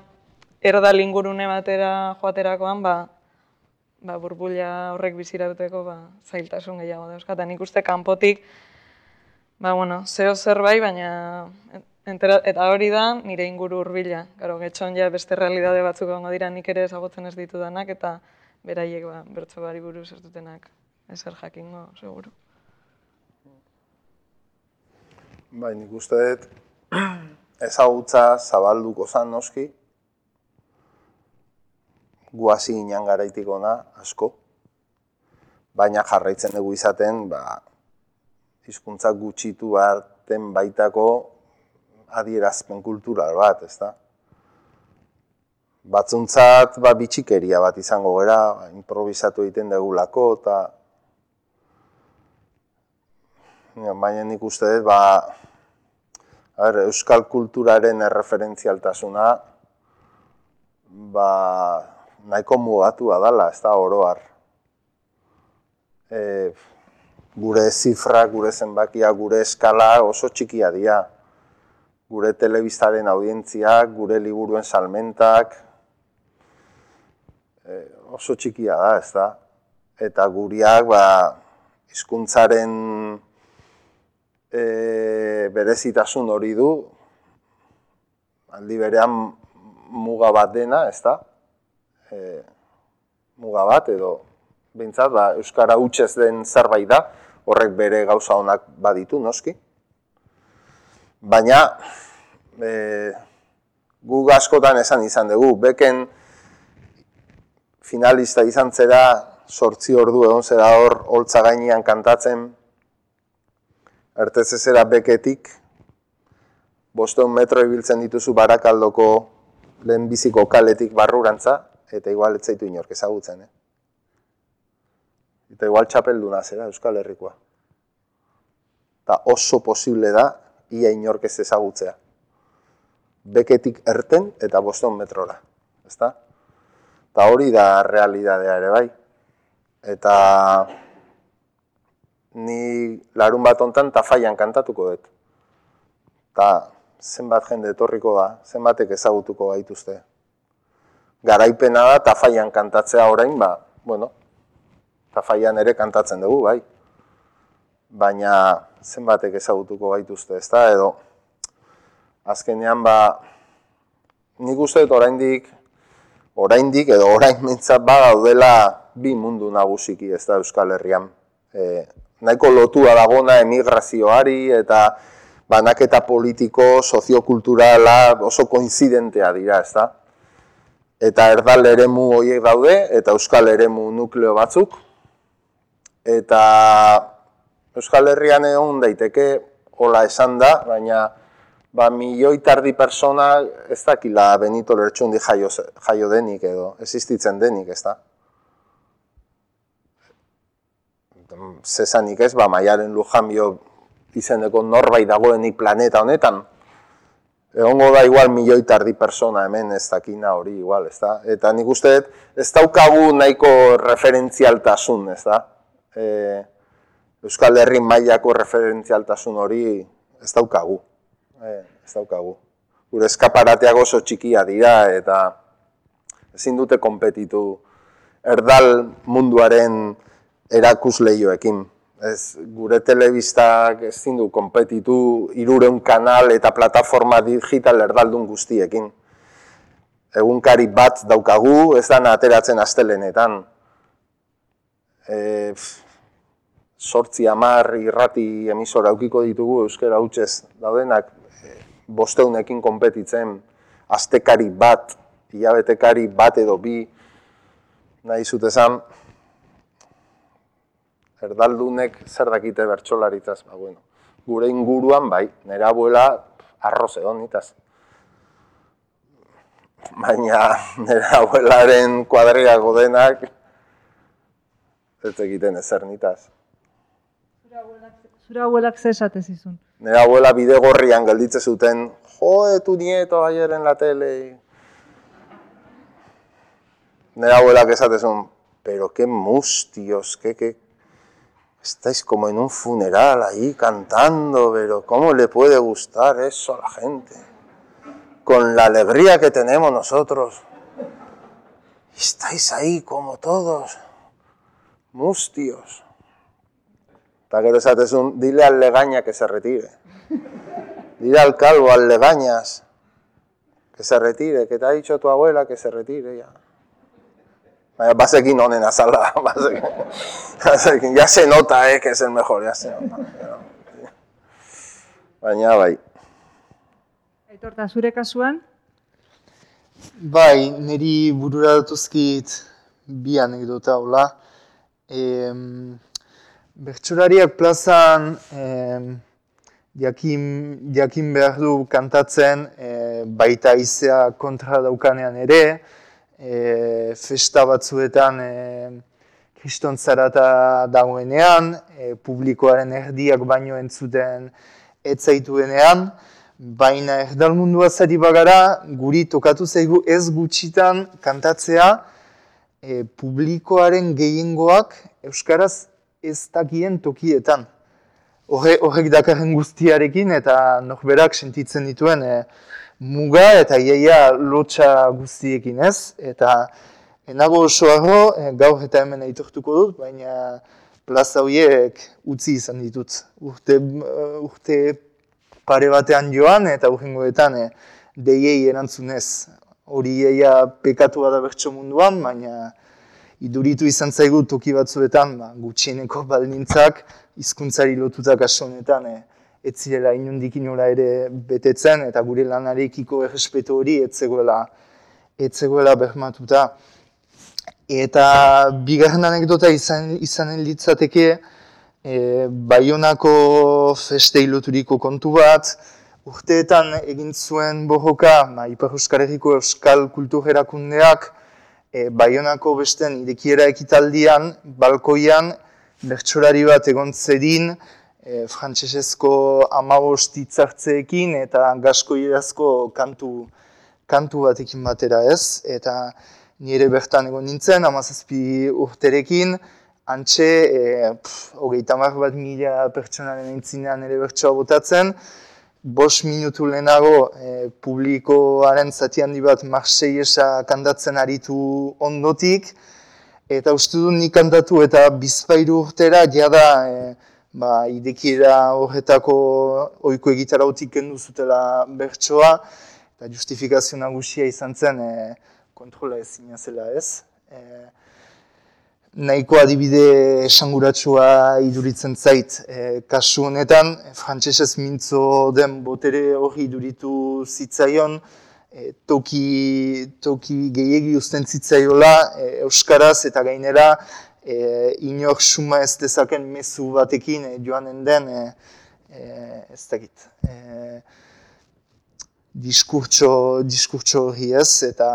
erdal ingurune batera joaterakoan, ba, ba, burbulia horrek bizirauteko ba, zailtasun gehiago da. Euskata, nik uste kanpotik, ba, bueno, zeo zer bai, baina entera, eta hori da nire inguru hurbila. Garo, getxon ja beste realidade batzuk egongo dira nik ere ezagutzen ez ditu danak, eta beraiek ba, bertso bari buruz ez dutenak ezer jakingo, seguru. Bai, nik uste dut, ezagutza zabalduko zan noski, guazi inan garaitik ona, asko, baina jarraitzen dugu izaten, ba, hizkuntza gutxitu arten baitako adierazpen kultural bat, ez da? Batzuntzat, ba, bitxikeria bat izango gara, ba, improvisatu egiten dugulako, eta baina nik uste dut, ba, Ber, euskal kulturaren erreferentzialtasuna ba, nahiko mugatu dala, ez da oroar. E, gure zifra, gure zenbakia, gure eskala oso txikia dira. Gure telebistaren audientziak, gure liburuen salmentak, e, oso txikia da, ez da? Eta guriak, ba, hizkuntzaren e, berezitasun hori du, aldi berean muga bat dena, ez da? E, muga bat, edo, behintzat, ba, Euskara hutsez den zerbait da, horrek bere gauza honak baditu, noski. Baina, e, gu askotan esan izan dugu, beken finalista izan zera, sortzi ordu egon zera hor, holtza gainean kantatzen, ertez ezera beketik, bosteun metro ibiltzen dituzu barakaldoko lehen biziko kaletik barrurantza, eta igual ez zaitu inork ezagutzen, eh? Eta igual txapelduna zera Euskal Herrikoa. Eta oso posible da, ia inork ez ezagutzea. Beketik erten eta boston metrora. Ezta? Eta hori da realidadea ere bai. Eta ni larun bat ontan tafaian kantatuko dut. Eta zenbat jende etorriko da, zenbatek ezagutuko gaituzte. Garaipena da tafaian kantatzea orain, ba, bueno, tafaian ere kantatzen dugu, bai. Baina zenbatek ezagutuko gaituzte, ezta edo azkenean ba nik uste dut oraindik oraindik edo orain mintzat ba daudela bi mundu nagusiki, ez da Euskal Herrian. E, nahiko lotua dagona emigrazioari eta banaketa politiko, soziokulturala oso koinzidentea dira, ez da? Eta erdal eremu horiek daude, eta euskal eremu nukleo batzuk, eta Euskal Herrian egon daiteke hola esan da, baina ba, milioi tardi persona ez dakila Benito Lertxundi jaio, jaio denik edo, existitzen denik, ez da? Zesanik ez, ba, maiaren lujanbio izeneko norbait dagoenik planeta honetan, egongo da igual milioi tardi persona hemen ez dakina hori igual, ez da? Eta nik uste ez daukagu nahiko referentzialtasun, ez da? E, Euskal Herri mailako referentzialtasun hori ez daukagu. E, ez daukagu. Gure eskaparateak oso txikia dira eta ezin dute konpetitu erdal munduaren erakusleioekin. Ez, gure telebistak ez zindu konpetitu irureun kanal eta plataforma digital erdaldun guztiekin. Egunkari bat daukagu, ez da ateratzen astelenetan. E, sortzi amar irrati emisora aukiko ditugu euskera hutsez daudenak e, bosteunekin konpetitzen astekari bat, hilabetekari bat edo bi nahi zutezan erdaldunek zer dakite bertsolaritzaz, ba, bueno, gure inguruan bai, nera abuela arroz edo nitaz. Baina nera abuelaren kuadriago denak ez egiten ezer nitaz. Zura abuelak ze esate zizun? Nera abuela bide gorrian gelditze zuten, jo, tu nieto ayer en la tele. Nera abuelak esatezun, pero qué mustios, qué, qué, estáis como en un funeral ahí cantando, pero ¿cómo le puede gustar eso a la gente? Con la alegría que tenemos nosotros. Estáis ahí como todos, mustios. Eta gero esatezun, dile al legaña que se retire. Dile al calvo, al legañas, que se retire, que te ha dicho tu abuela que se retire ya. Baina bazekin honen azala, <laughs> bazekin. bazekin. Ya se nota, eh, que es el mejor, ya se nota. Baina bai. Aitorta, zure kasuan? Bai, niri burura datuzkit bi anekdota hola. E, Bertsolariak plazan e, jakin, jakin behar du kantatzen e, baita izea kontra daukanean ere, e, festa batzuetan e, kriston zarata dagoenean, e, publikoaren erdiak baino entzuten etzaituenean, baina erdal mundua zari bagara, guri tokatu zaigu ez gutxitan kantatzea, e, publikoaren gehiengoak Euskaraz ez dakien tokietan. Horre, horrek dakarren guztiarekin eta norberak sentitzen dituen e, muga eta iaia lotxa guztiekin ez. Eta enago oso arro, e, gaur eta hemen aitortuko dut, baina plaza horiek utzi izan ditut. Urte, urte pare batean joan eta urrengoetan e, deiei erantzunez. Hori eia pekatu bada bertso munduan, baina iduritu izan zaigu toki batzuetan, ba, gutxieneko baldintzak, hizkuntzari lotutak asonetan, e, ez zirela inundik inora ere betetzen, eta gure lanarekiko errespetu hori ez zegoela, ez zegoela behmatuta. Eta bigarren anekdota izan, izanen litzateke, e, Baionako festei loturiko kontu bat, urteetan egin zuen bohoka, ba, Ipar Euskal Herriko Euskal Kulturerakundeak, e, Baionako besten irekiera ekitaldian, balkoian, bertsolari bat egon zedin, e, frantsesezko amabost itzartzeekin eta gasko irazko kantu, kantu batekin batera ez. Eta nire bertan egon nintzen, amazazpi urterekin, antxe, e, hogeita bat mila pertsonaren entzinean ere bertsoa botatzen, bos minutu lehenago e, publikoaren zati handi bat Marseiesa kandatzen aritu ondotik, eta uste du nik kantatu eta bizpairu urtera jada e, ba, idekiera horretako oiko egitara utik kendu zutela bertsoa, eta justifikazio nagusia izan zen e, kontrola ezin zela ez. E, nahiko adibide esanguratsua iduritzen zait. E, kasu honetan, frantsesez mintzo den botere hori iduritu zitzaion, e, toki, toki gehiegi usten zitzaiola, e, Euskaraz eta gainera, e, inor suma ez dezaken mezu batekin e, joanen den, e, e, ez dakit. E, diskurtso, diskurtso hori ez, eta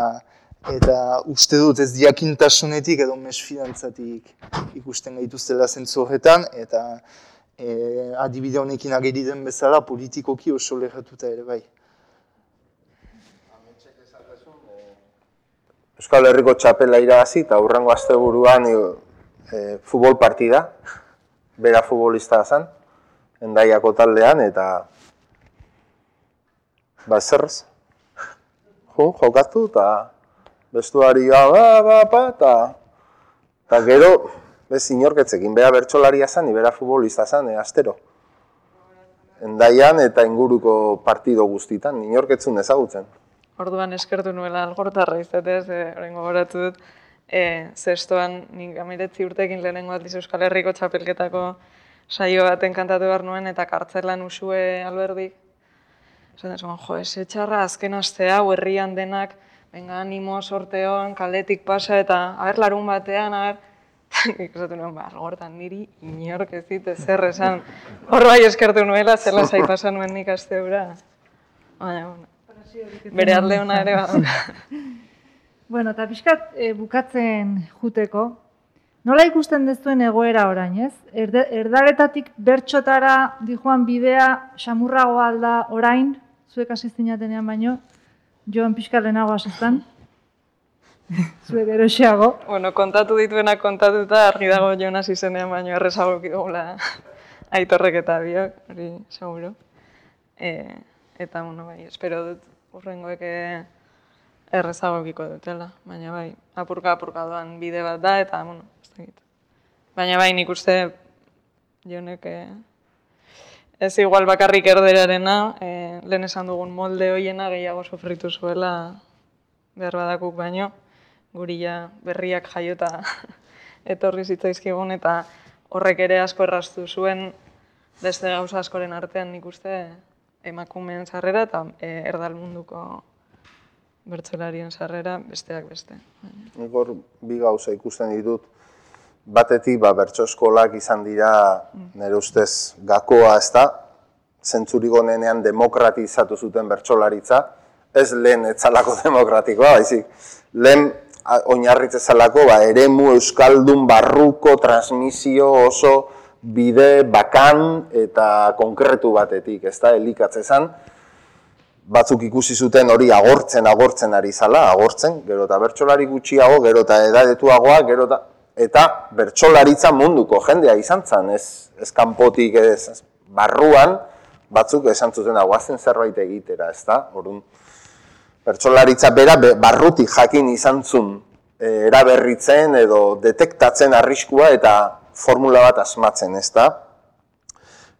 eta uste dut ez diakintasunetik edo mesfidantzatik ikusten gaituztela zentzu horretan, eta e, adibide honekin ageri den bezala politikoki oso lehatuta ere bai. Euskal Herriko txapela irabazi eta hurrengo asteburuan e, futbol partida, bera futbolista zen, endaiako taldean, eta ba zerrez, jo, jokatu eta bestuaria, ba, ba, ba, eta ta gero, bez inorketzekin, bera bertxolaria zen, ibera futbolista zen, e, astero. Endaian eta inguruko partido guztitan, inorketzun ezagutzen. Orduan eskertu nuela algortarra izetez, e, horrengo goratu dut, e, zestoan, nik amiretzi urtekin lehenengo aldiz Euskal Herriko txapelketako saio baten kantatu behar nuen, eta kartzelan usue alberdik. Zaten, jo, ez etxarra azken astea, herrian denak, venga, animo, sorteon, kaletik pasa, eta, haber, larun batean, haber, <laughs> nik esatu nuen, ba, algortan niri inork ez dit zer esan. <laughs> Hor bai eskertu nuela, zela zai pasa nuen nik azte Baina, bueno, bere alde hona ere ba. <laughs> bueno, eta pixkat e, bukatzen juteko, nola ikusten dezuen egoera orain, ez? Erde, erdaretatik bertxotara dijoan bidea xamurrago alda orain, zuek asistinatenean baino, joan pixka lehenago asestan. Zue geroxeago. Bueno, kontatu dituena kontatuta argi dago Jonas izenean baino errezago gula aitorrek eta biok, hori seguro. E, eta, bueno, bai, espero dut urrengoek errezago dutela, baina bai, apurka apurka doan bide bat da, eta, bueno, ez da Baina bai, nik uste jonek Ez igual bakarrik erderarena, e, lehen esan dugun molde hoiena gehiago sofritu zuela behar badakuk baino, gurila berriak jaiota <laughs> etorri zitzaizkigun eta horrek ere asko erraztu zuen beste gauza askoren artean nik uste emakumeen sarrera eta e, erdal munduko bertzelarien sarrera besteak beste. Igor, bi gauza ikusten ditut, batetik ba, bertso eskolak izan dira nire ustez gakoa ez da, zentzurik honenean demokratizatu zuten bertsolaritza, ez lehen etzalako <laughs> demokratikoa, baizik. Lehen oinarritze zalako, ba, eremu euskaldun barruko transmisio oso bide bakan eta konkretu batetik, ez da, elikatze. Batzuk ikusi zuten hori agortzen, agortzen ari zala, agortzen, gero eta bertsolari gutxiago, gero eta edadetuagoa, gero eta eta bertsolaritza munduko jendea izan zen, ez, ez kanpotik ez, barruan, batzuk esan zuten guazen zerbait egitera, ez da? Orduan, bertsolaritza bera barrutik jakin izan zuen e, eraberritzen edo detektatzen arriskua eta formula bat asmatzen, ez da?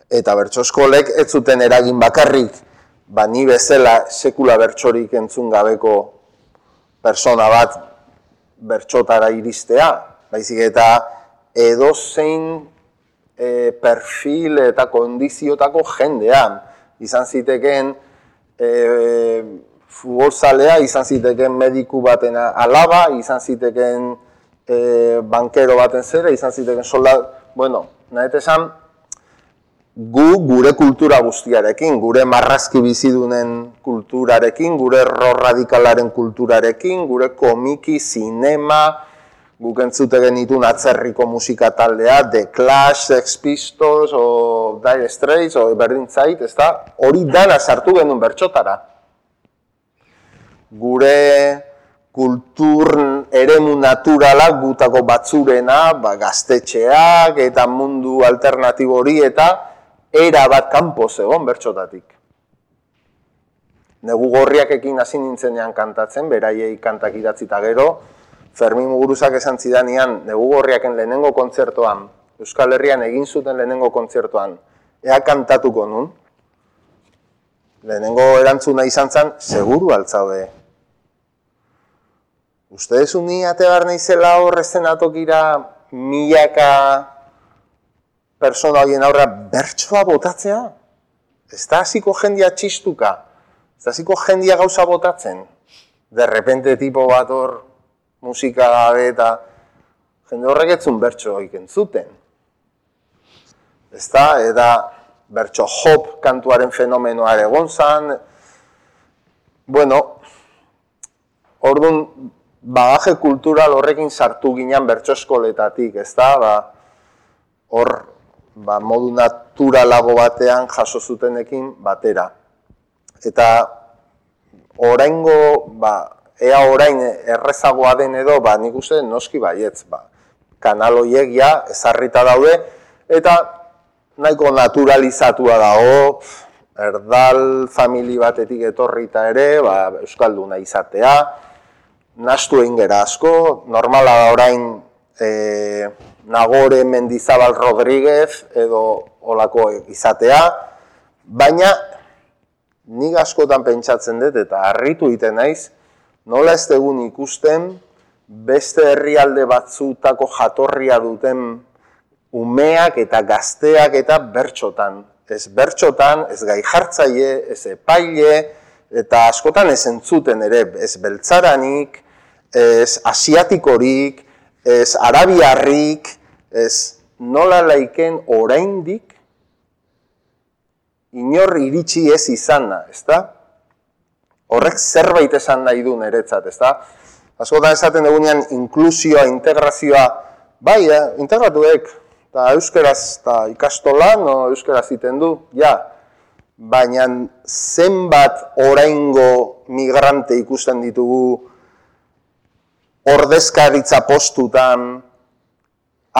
Eta bertsoskolek ez zuten eragin bakarrik, ba ni bezala sekula bertsorik entzun gabeko persona bat bertsotara iristea, baizik eta edo zein e, perfil eta kondiziotako jendean izan ziteken e, futbolzalea, izan ziteken mediku baten alaba, izan ziteken e, bankero baten zera, izan ziteken soldat, bueno, nahet esan, gu gure kultura guztiarekin, gure marrazki bizidunen kulturarekin, gure erro radikalaren kulturarekin, gure komiki, sinema, guk entzute genitun atzerriko musika taldea, The Clash, Sex Pistols, o Dire Straits, o berdin zait, ez da? Hori dana sartu genuen bertxotara. Gure kultur eremu naturala gutako batzurena, ba, gaztetxeak eta mundu alternatibo hori eta era bat kanpo zegoen bertxotatik. Negu gorriak ekin hasi nintzenean kantatzen, beraiei kantak idatzita gero, Fermin Muguruzak esan zidanean, negu gorriaken lehenengo kontzertoan, Euskal Herrian egin zuten lehenengo kontzertoan, ea kantatuko nun, lehenengo erantzuna izan zen, seguru altzaude. Uste ez uni ate behar nahizela horrezen atokira milaka persona horien aurra bertsoa botatzea? Ez da hasiko jendia txistuka? Ez da hasiko jendia gauza botatzen? De repente tipo bat hor musika gabe eta jende horrek etzun bertso egiten zuten. Ez da, eta bertso hop kantuaren fenomenoa ere gonzan. Bueno, orduan bagaje kultural horrekin sartu ginen bertso eskoletatik, ez da, ba, hor ba, modu naturalago batean jaso zutenekin batera. Eta oraingo ba, ea orain errezagoa den edo, ba, nik uste noski baietz, ba, kanal horiek ja ezarrita daude, eta nahiko naturalizatua dago, erdal famili batetik etorrita ere, ba, Euskalduna izatea, nastu egin gera asko, normala da orain e, Nagore Mendizabal Rodríguez edo olako izatea, baina nik askotan pentsatzen dut eta harritu egiten naiz, nola ez degun ikusten beste herrialde batzutako jatorria duten umeak eta gazteak eta bertxotan. Ez bertxotan, ez gai jartzaile, ez epaile, eta askotan ez entzuten ere, ez beltzaranik, ez asiatikorik, ez arabiarrik, ez nola laiken oraindik inor iritsi ez izana, ez da? Horrek zerbait esan nahi du niretzat, ezta? Askotan esaten dugunean inklusioa, integrazioa, bai, eh, integratuek, eta euskeraz eta ikastola, no, euskeraz iten du, ja, baina zenbat oraingo migrante ikusten ditugu ordezkaritza postutan,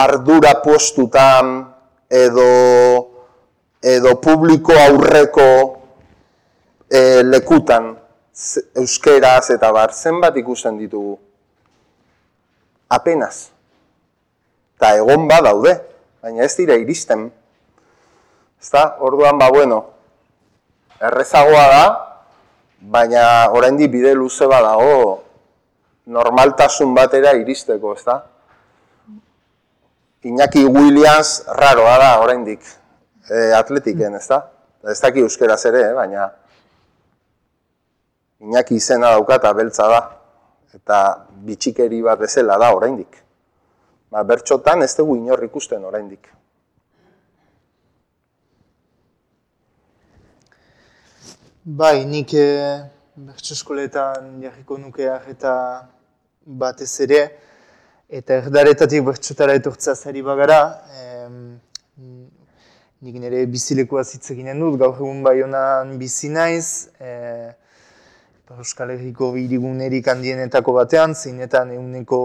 ardura postutan, edo, edo publiko aurreko e, lekutan, euskeraz eta bar, zenbat ikusten ditugu? Apenas. Ta egon ba daude, baina ez dira iristen. Ezta? Orduan ba bueno. Errezagoa da, baina oraindik bide luze badago normaltasun batera iristeko, ezta? Iñaki Williams raroa da oraindik e, atletiken, ezta? Ez daki euskeraz ere, eh, baina Iñaki izena dauka eta beltza da. Eta bitxikeri bat bezala da oraindik. Ba, bertxotan ez dugu inor ikusten oraindik. Bai, nik e, bertso eskoletan jarriko nukeak eta batez ere, eta erdaretatik bertxotara etortzea zari bagara, e, nik nire bizilekoa zitzeginen dut, gaur egun bai honan bizi naiz, e, Euskal Herriko birigunerik handienetako batean, zeinetan eguneko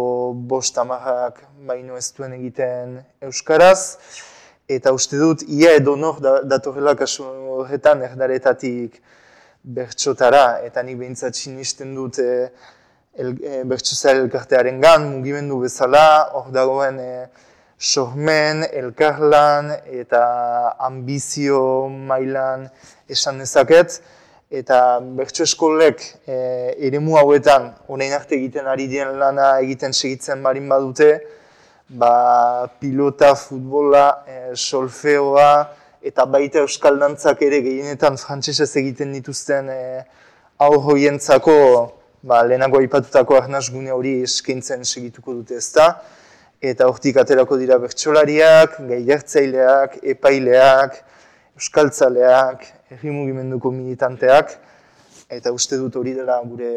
bost amarrak baino ez duen egiten Euskaraz. Eta uste dut, ia edo nor datorrela kasu horretan erdaretatik bertxotara, eta nik behintzat sinisten dut e, el, e, elkartearen gan, mugimendu bezala, hor dagoen e, sormen, elkarlan eta ambizio mailan esan dezaket, eta bertso eskolek e, eremu hauetan orain arte egiten ari dien lana egiten segitzen barin badute, ba, pilota, futbola, e, solfeoa, eta baita euskal dantzak ere gehienetan frantsesez egiten dituzten e, aur hoientzako ba, lehenago aipatutako arnazgune hori eskaintzen segituko dute ezta. Eta hortik aterako dira bertsolariak, gailertzaileak, epaileak, euskaltzaleak, herri mugimenduko militanteak, eta uste dut hori dela gure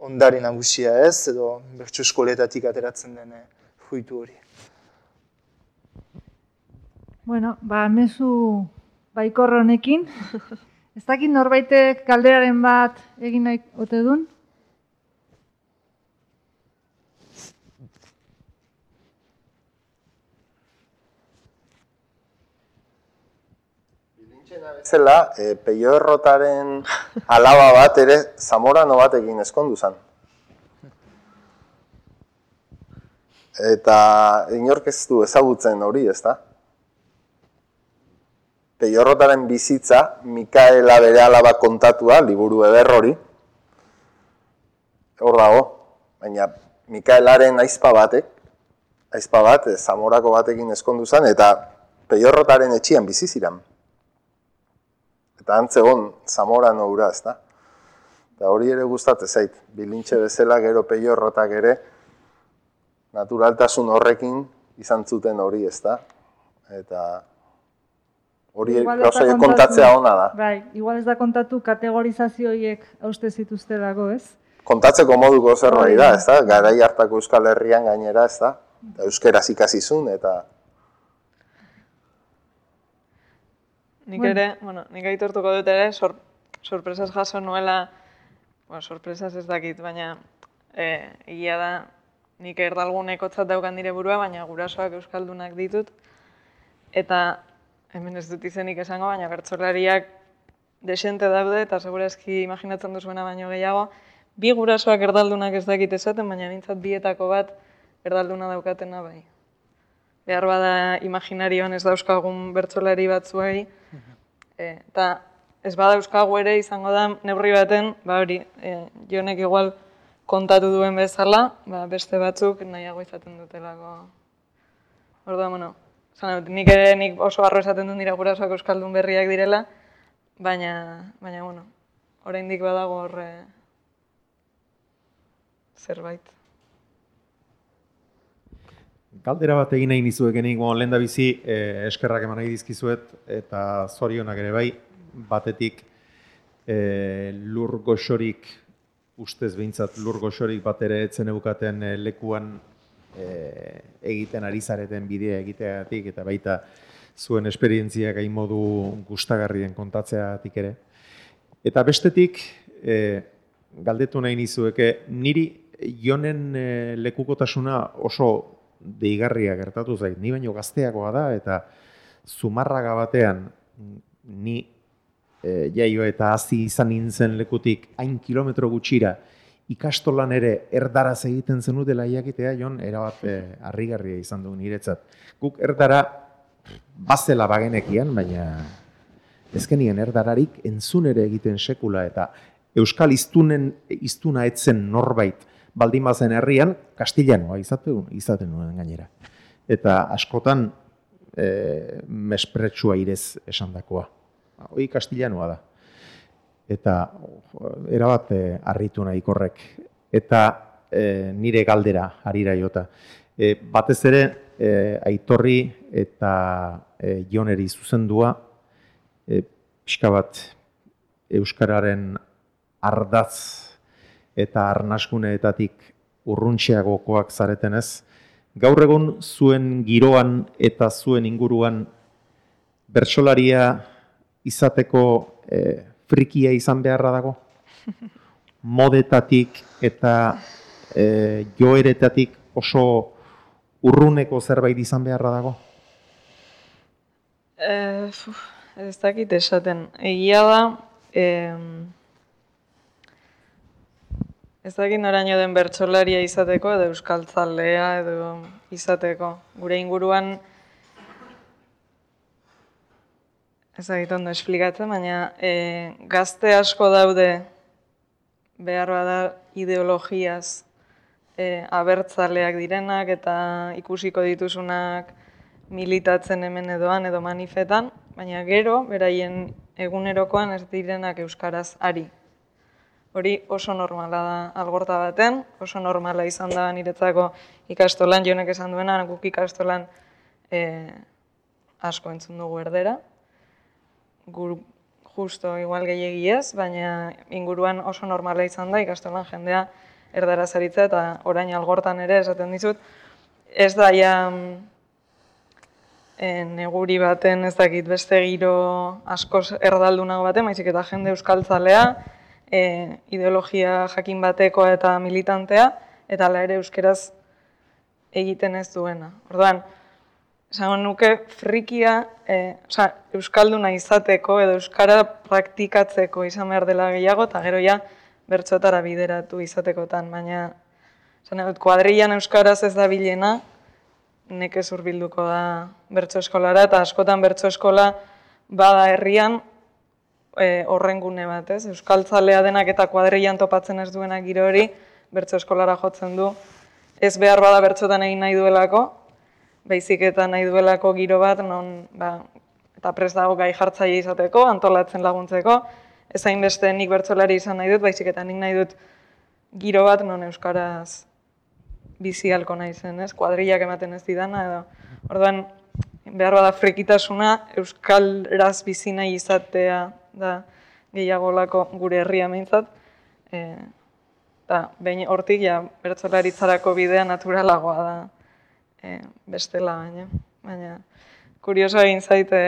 ondare nagusia ez, edo bertso eskoletatik ateratzen den fruitu hori. Bueno, ba, mezu baikor honekin. Ez dakit norbaitek kalderaren bat egin nahi ote dun? Zela, e, peio errotaren <laughs> alaba bat ere zamorano bat egin eskondu zen. Eta inork ez du ezagutzen hori, ez da? Peiorrotaren bizitza, Mikaela bere alaba kontatua, liburu eder hori. Hor dago, baina Mikaelaren aizpa batek, aizpa bat, zamorako batekin eskondu zen, eta Peiorrotaren etxian bizi ziren. Eta antzegon zamora noura, ez da? Eta hori ere gustate zait, bilintxe bezala gero Peiorrotak ere, naturaltasun horrekin izan zuten hori, ez da? Eta Hori gauza kontatzea ona da. Bai, igual ez da kontatu kategorizazioiek hauste zituzte dago, ez? Kontatzeko moduko zerbait da, ez da? Garai hartako Euskal Herrian gainera, ez da? Euskeraz ikasi zuen, eta... Nik ere, bueno, nik aitortuko dut ere, sor, sorpresas jaso nuela, bueno, sorpresas ez dakit, baina e, egia da, nik erdalguneko txat daukan dire burua, baina gurasoak euskaldunak ditut. Eta hemen ez dut izenik esango, baina bertzolariak desente daude, eta segurazki imaginatzen duzuena baino gehiago, bi gurasoak erdaldunak ez dakit esaten, baina nintzat bietako bat erdalduna daukatena bai. Behar bada imaginarioan ez dauzkagun bertzolari batzuei, e, eta ez bada euskagu ere izango da neurri baten, ba hori, e, jonek igual kontatu duen bezala, ba, beste batzuk nahiago izaten dutelako. Orduan, bueno, Zan, nik ere nik oso arro esaten dut nire gurasoak euskaldun berriak direla, baina, baina bueno, oraindik badago horre zerbait. Galdera bat egin nahi nizuekenik, bon, lehen da bizi eh, eskerrak eman nahi dizkizuet, eta zorionak ere bai, batetik eh, lur goxorik, ustez behintzat lur goxorik bat ere etzen eukaten eh, lekuan e, egiten ari zareten bidea egiteagatik eta baita zuen esperientziak gain modu gustagarrien kontatzeagatik ere. Eta bestetik, e, galdetu nahi nizueke, niri jonen e, lekukotasuna oso deigarria gertatu zait, ni baino gazteagoa da, eta zumarraga batean, ni e, jaio eta hazi izan nintzen lekutik hain kilometro gutxira, ikastolan ere erdaraz egiten zenutela iakitea, jon, erabat eh, harrigarria izan du niretzat. Guk erdara bazela bagenekian, baina ezkenien erdararik entzun ere egiten sekula eta euskal iztunen iztuna etzen norbait baldin bazen herrian kastillanoa izaten izaten nuen gainera. Eta askotan e, mespretsua irez esandakoa. Hoi kastillanoa da eta erabat eh, harritu nahi korrek. Eta e, nire galdera harira jota. E, batez ere, e, aitorri eta e, joneri zuzendua, e, pixka bat Euskararen ardaz eta arnaskuneetatik urruntxeagokoak zaretenez, gaur egun zuen giroan eta zuen inguruan bertsolaria izateko e, frikia izan beharra dago? <laughs> modetatik eta e, joeretatik oso urruneko zerbait izan beharra dago? E, uf, ez dakit esaten. Egia da, em, ez dakit noraino den bertsolaria izateko edo euskaltzalea edo izateko. Gure inguruan, ez dakit ondo esplikatzen, baina e, gazte asko daude behar bada ideologiaz e, abertzaleak direnak eta ikusiko dituzunak militatzen hemen edoan edo manifetan, baina gero, beraien egunerokoan ez direnak euskaraz ari. Hori oso normala da algorta baten, oso normala izan da niretzako ikastolan, jonek esan duena, guk ikastolan e, asko entzun dugu erdera. Gur, justo igual gehiagiez, baina inguruan oso normala izan da ikastolan jendea erdara zaritza eta orain algortan ere esaten dizut, ez da ja e, neguri baten ez dakit beste giro askoz erdaldunago baten, maizik eta jende euskaltzalea, e, ideologia jakin batekoa eta militantea, eta ala ere euskeraz egiten ez duena. Orduan, esan nuke frikia, e, oza, euskalduna izateko edo euskara praktikatzeko izan behar dela gehiago, eta gero ja, bertxotara bideratu izatekotan, baina zan, kuadrilan euskaraz ez da bilena, nekez urbilduko da bertso eskolara, eta askotan bertso eskola bada herrian e, horren gune bat, ez? Euskaltzalea denak eta kuadrilan topatzen ez duenak giro hori, bertso eskolara jotzen du, ez behar bada bertxotan egin nahi duelako, baizik eta nahi duelako giro bat, non, ba, eta prest dago gai jartzaile izateko, antolatzen laguntzeko, ez beste nik bertzolari izan nahi dut, baizik eta nik nahi dut giro bat non euskaraz bizi halko nahi zen, ez? Kuadrillak ematen ez didana edo. Orduan behar bada frikitasuna euskaraz bizi nahi izatea da gehiagolako gure herria meintzat. Eh, ta behin hortik ja bertsolaritzarako bidea naturalagoa da. Eh, bestela baina, baina kurioso egin zaite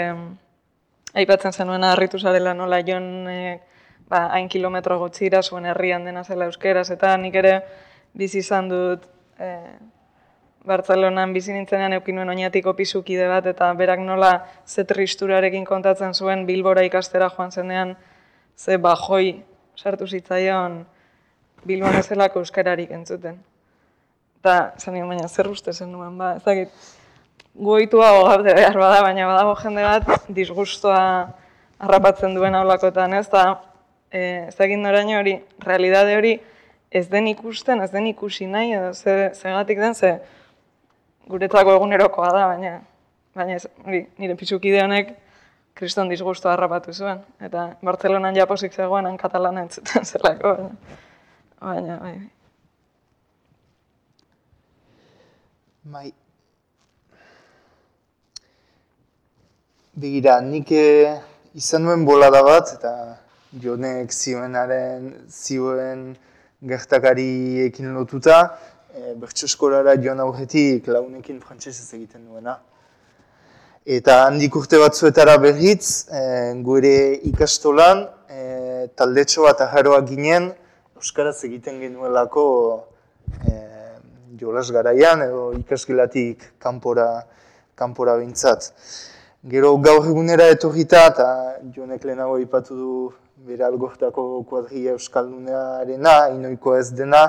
aipatzen zenuen harritu zarela nola jon e, ba, hain kilometro gotxira zuen herrian dena zela euskeraz, eta nik ere bizi izan dut e, Bartzelonan bizi nintzenean eukin nuen oinatiko pisukide bat, eta berak nola ze tristurarekin kontatzen zuen Bilbora ikastera joan zenean, ze bajoi sartu zitzaion Bilboan ezelako euskararik entzuten. Eta, zan baina, zer uste zen nuen, ba, ezagit, goitua gogabde behar bada, baina badago jende bat disgustoa harrapatzen duen aulakoetan, ez da, e, ez egin noraino hori, realidade hori ez den ikusten, ez den ikusi nahi, edo ze, zegatik den, ze guretzako egunerokoa da, baina, baina ez, nire pizukide honek kriston disgustoa harrapatu zuen, eta Bartzelonan japosik zegoen, han katalana entzuten <laughs> zelako, baina, baina, bai. Bai, Begira, nik eh, izan nuen bolada bat, eta jonek zioenaren zioen gertakari ekin lotuta, e, bertso eskorara joan aurretik launekin frantsesez egiten duena. Eta handik urte batzuetara berriz, e, gure ikastolan, e, taldetxo bat aharoa ginen, Euskaraz egiten genuelako e, jolas garaian, edo ikasgelatik kanpora, kanpora bintzat. Gero gaur egunera etorrita eta jonek lehenago ipatu du bere algortako kuadria Euskaldunearena, inoiko ez dena,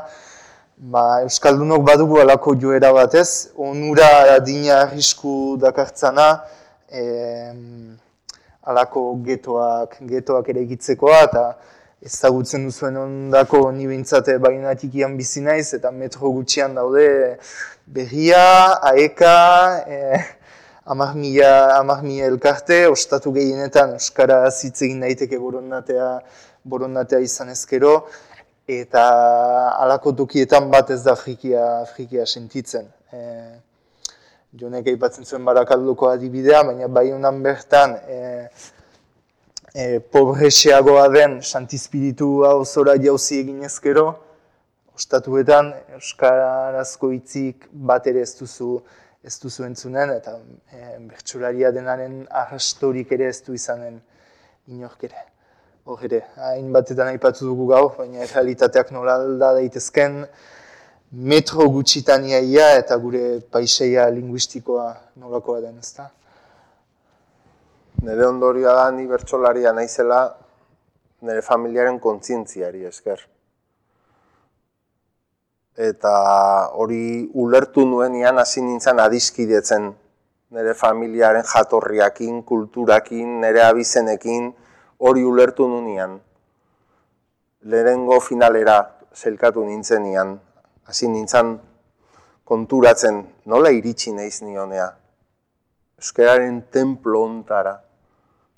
ba, Euskaldunok badugu alako joera batez, onura adina arrisku dakartzana, e, alako getoak, getoak ere egitzekoa, eta ezagutzen duzuen ondako ni bintzate baginatik ian bizi naiz, eta metro gutxian daude berria, aeka, e, amak mila, elkarte, ostatu gehienetan Euskara hitz egin daiteke borondatea, borondatea izan ezkero, eta alako tokietan bat ez da frikia, frikia sentitzen. E, jonek aipatzen zuen barakalduko adibidea, baina bai honan bertan e, e, pobreseagoa den santizpiritu hau zora jauzi egin ezkero, ostatuetan Euskarazko hitzik bat ere ez duzu ez duzu entzunen, eta e, bertsularia denaren arrastorik ere ez du izanen inork ere. Hor ere, hainbatetan aipatu dugu gaur, baina realitateak nola alda daitezken, metro gutxitan iaia eta gure paiseia linguistikoa nolakoa den, ezta? Nire ondorioa da ni bertsolaria naizela nire familiaren kontzientziari esker. Eta hori ulertu nuenian hasi nintzen adiskidetzen nire familiaren jatorriakin, kulturakin, nire abizenekin, hori ulertu nuenian. Lehenengo finalera zelkatu nintzenian, hasi nintzen konturatzen nola iritsi naiz nionea. Euskararen templo ontara,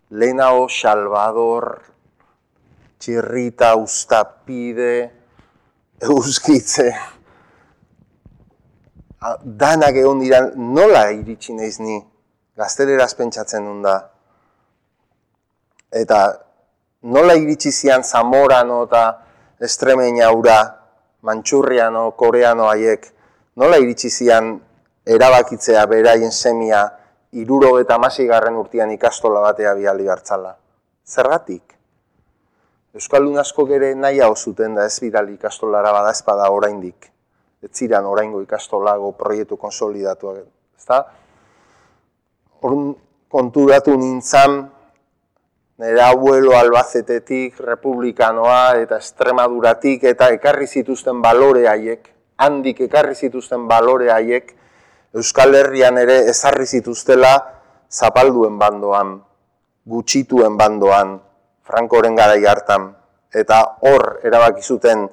lehenao Salvador, txirrita, ustapide, euskitze, danak egon dira, nola iritsi naiz ni, gazteleraz pentsatzen duen da. Eta nola iritsi zian Zamorano eta Estremeña ura, Mantxurriano, Koreano haiek, nola iritsi zian erabakitzea beraien semia iruro eta garren urtean ikastola batea biali hartzala. Zergatik? Euskaldun asko gere nahi hau zuten da ez bidali ikastolara bada espada oraindik. Ez ziren oraingo ikastolago proiektu konsolidatuak. Ezta? Horun konturatu nintzen, nire abuelo albazetetik, republikanoa eta estremaduratik eta ekarri zituzten balore haiek, handik ekarri zituzten balore haiek, Euskal Herrian ere ezarri zituztela zapalduen bandoan, gutxituen bandoan, Frankoren gara hartan, eta hor erabaki zuten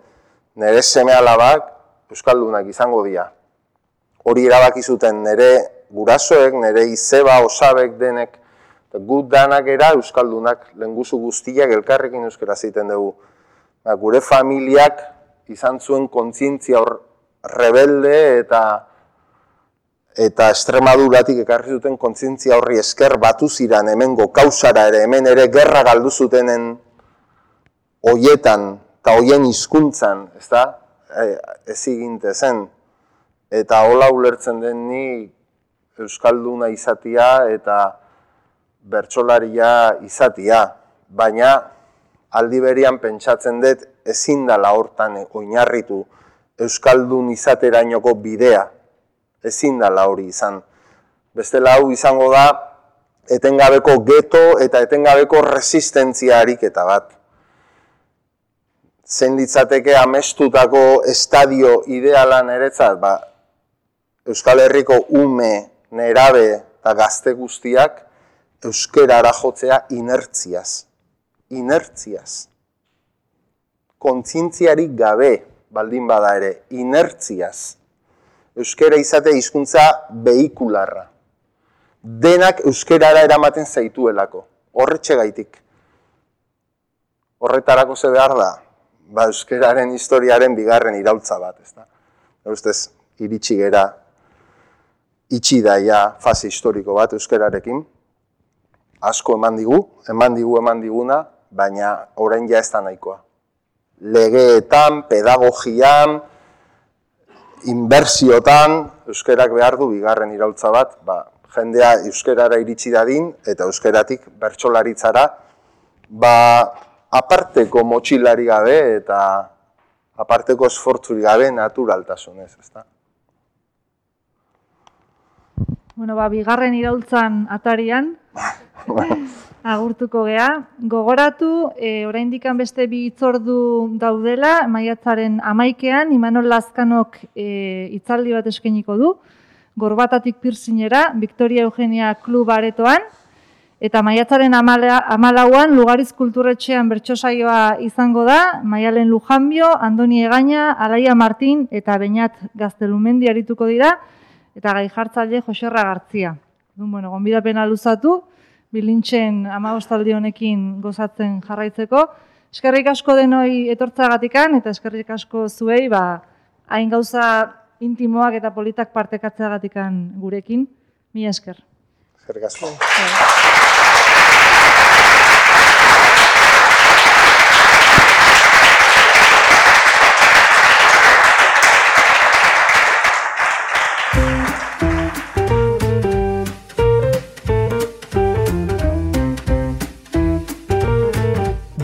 nire seme alabak Euskaldunak izango dira. Hori erabaki zuten nire gurasoek, nire izeba, osabek denek, gut danak era Euskaldunak lenguzu guztiak elkarrekin euskara ziten dugu. Ba, gure familiak izan zuen kontzientzia hor rebelde eta eta estremaduratik ekarri zuten kontzientzia horri esker batu ziran hemengo kausara ere hemen ere gerra galdu zutenen hoietan eta hoien hizkuntzan, ezta? E, ez eginte zen. Eta hola ulertzen den ni euskalduna izatia eta bertsolaria izatia, baina aldi berian pentsatzen dut ezin dela hortan oinarritu euskaldun izaterainoko bidea ezin da hori izan. Bestela hau izango da, etengabeko geto eta etengabeko resistentzia ariketa bat. Zein ditzateke amestutako estadio idealan eretzat, ba, Euskal Herriko ume, nerabe eta gazte guztiak euskerara jotzea inertziaz. Inertziaz. Kontzintziarik gabe, baldin bada ere, inertziaz euskera izate hizkuntza behikularra. Denak euskerara eramaten zaituelako, horretxe gaitik. Horretarako ze behar da, ba, euskeraren historiaren bigarren iraultza bat, ez da. Ustez, iritsi gera, itxi daia fase historiko bat euskerarekin, asko eman digu, eman digu eman diguna, baina orain ja ez da nahikoa. Legeetan, pedagogian, inbertsiotan euskerak behar du bigarren iraultza bat, ba, jendea euskerara iritsi dadin eta euskeratik bertsolaritzara ba, aparteko motxilari gabe eta aparteko esfortzuri gabe naturaltasunez, ezta? Bueno, ba, bigarren iraultzan atarian, <laughs> agurtuko gea. Gogoratu, e, oraindik beste bi itzordu daudela, maiatzaren amaikean, Imanol Lazkanok e, itzaldi bat eskeniko du, gorbatatik pirzinera, Victoria Eugenia Klub aretoan, eta maiatzaren amalauan, Lugariz Kulturetxean bertsosaioa izango da, Maialen Lujanbio, Andoni Egaña, Alaia Martin eta Beñat Gaztelumendi arituko dira, eta gai jartzaile Joserra Gartzia. Bueno, gonbidapena luzatu, bilintxen amagostaldi honekin gozatzen jarraitzeko. Eskerrik asko denoi etortzagatikan eta eskerrik asko zuei, ba, hain gauza intimoak eta politak partekatzeagatikan gurekin. Mi esker. Eskerrik asko.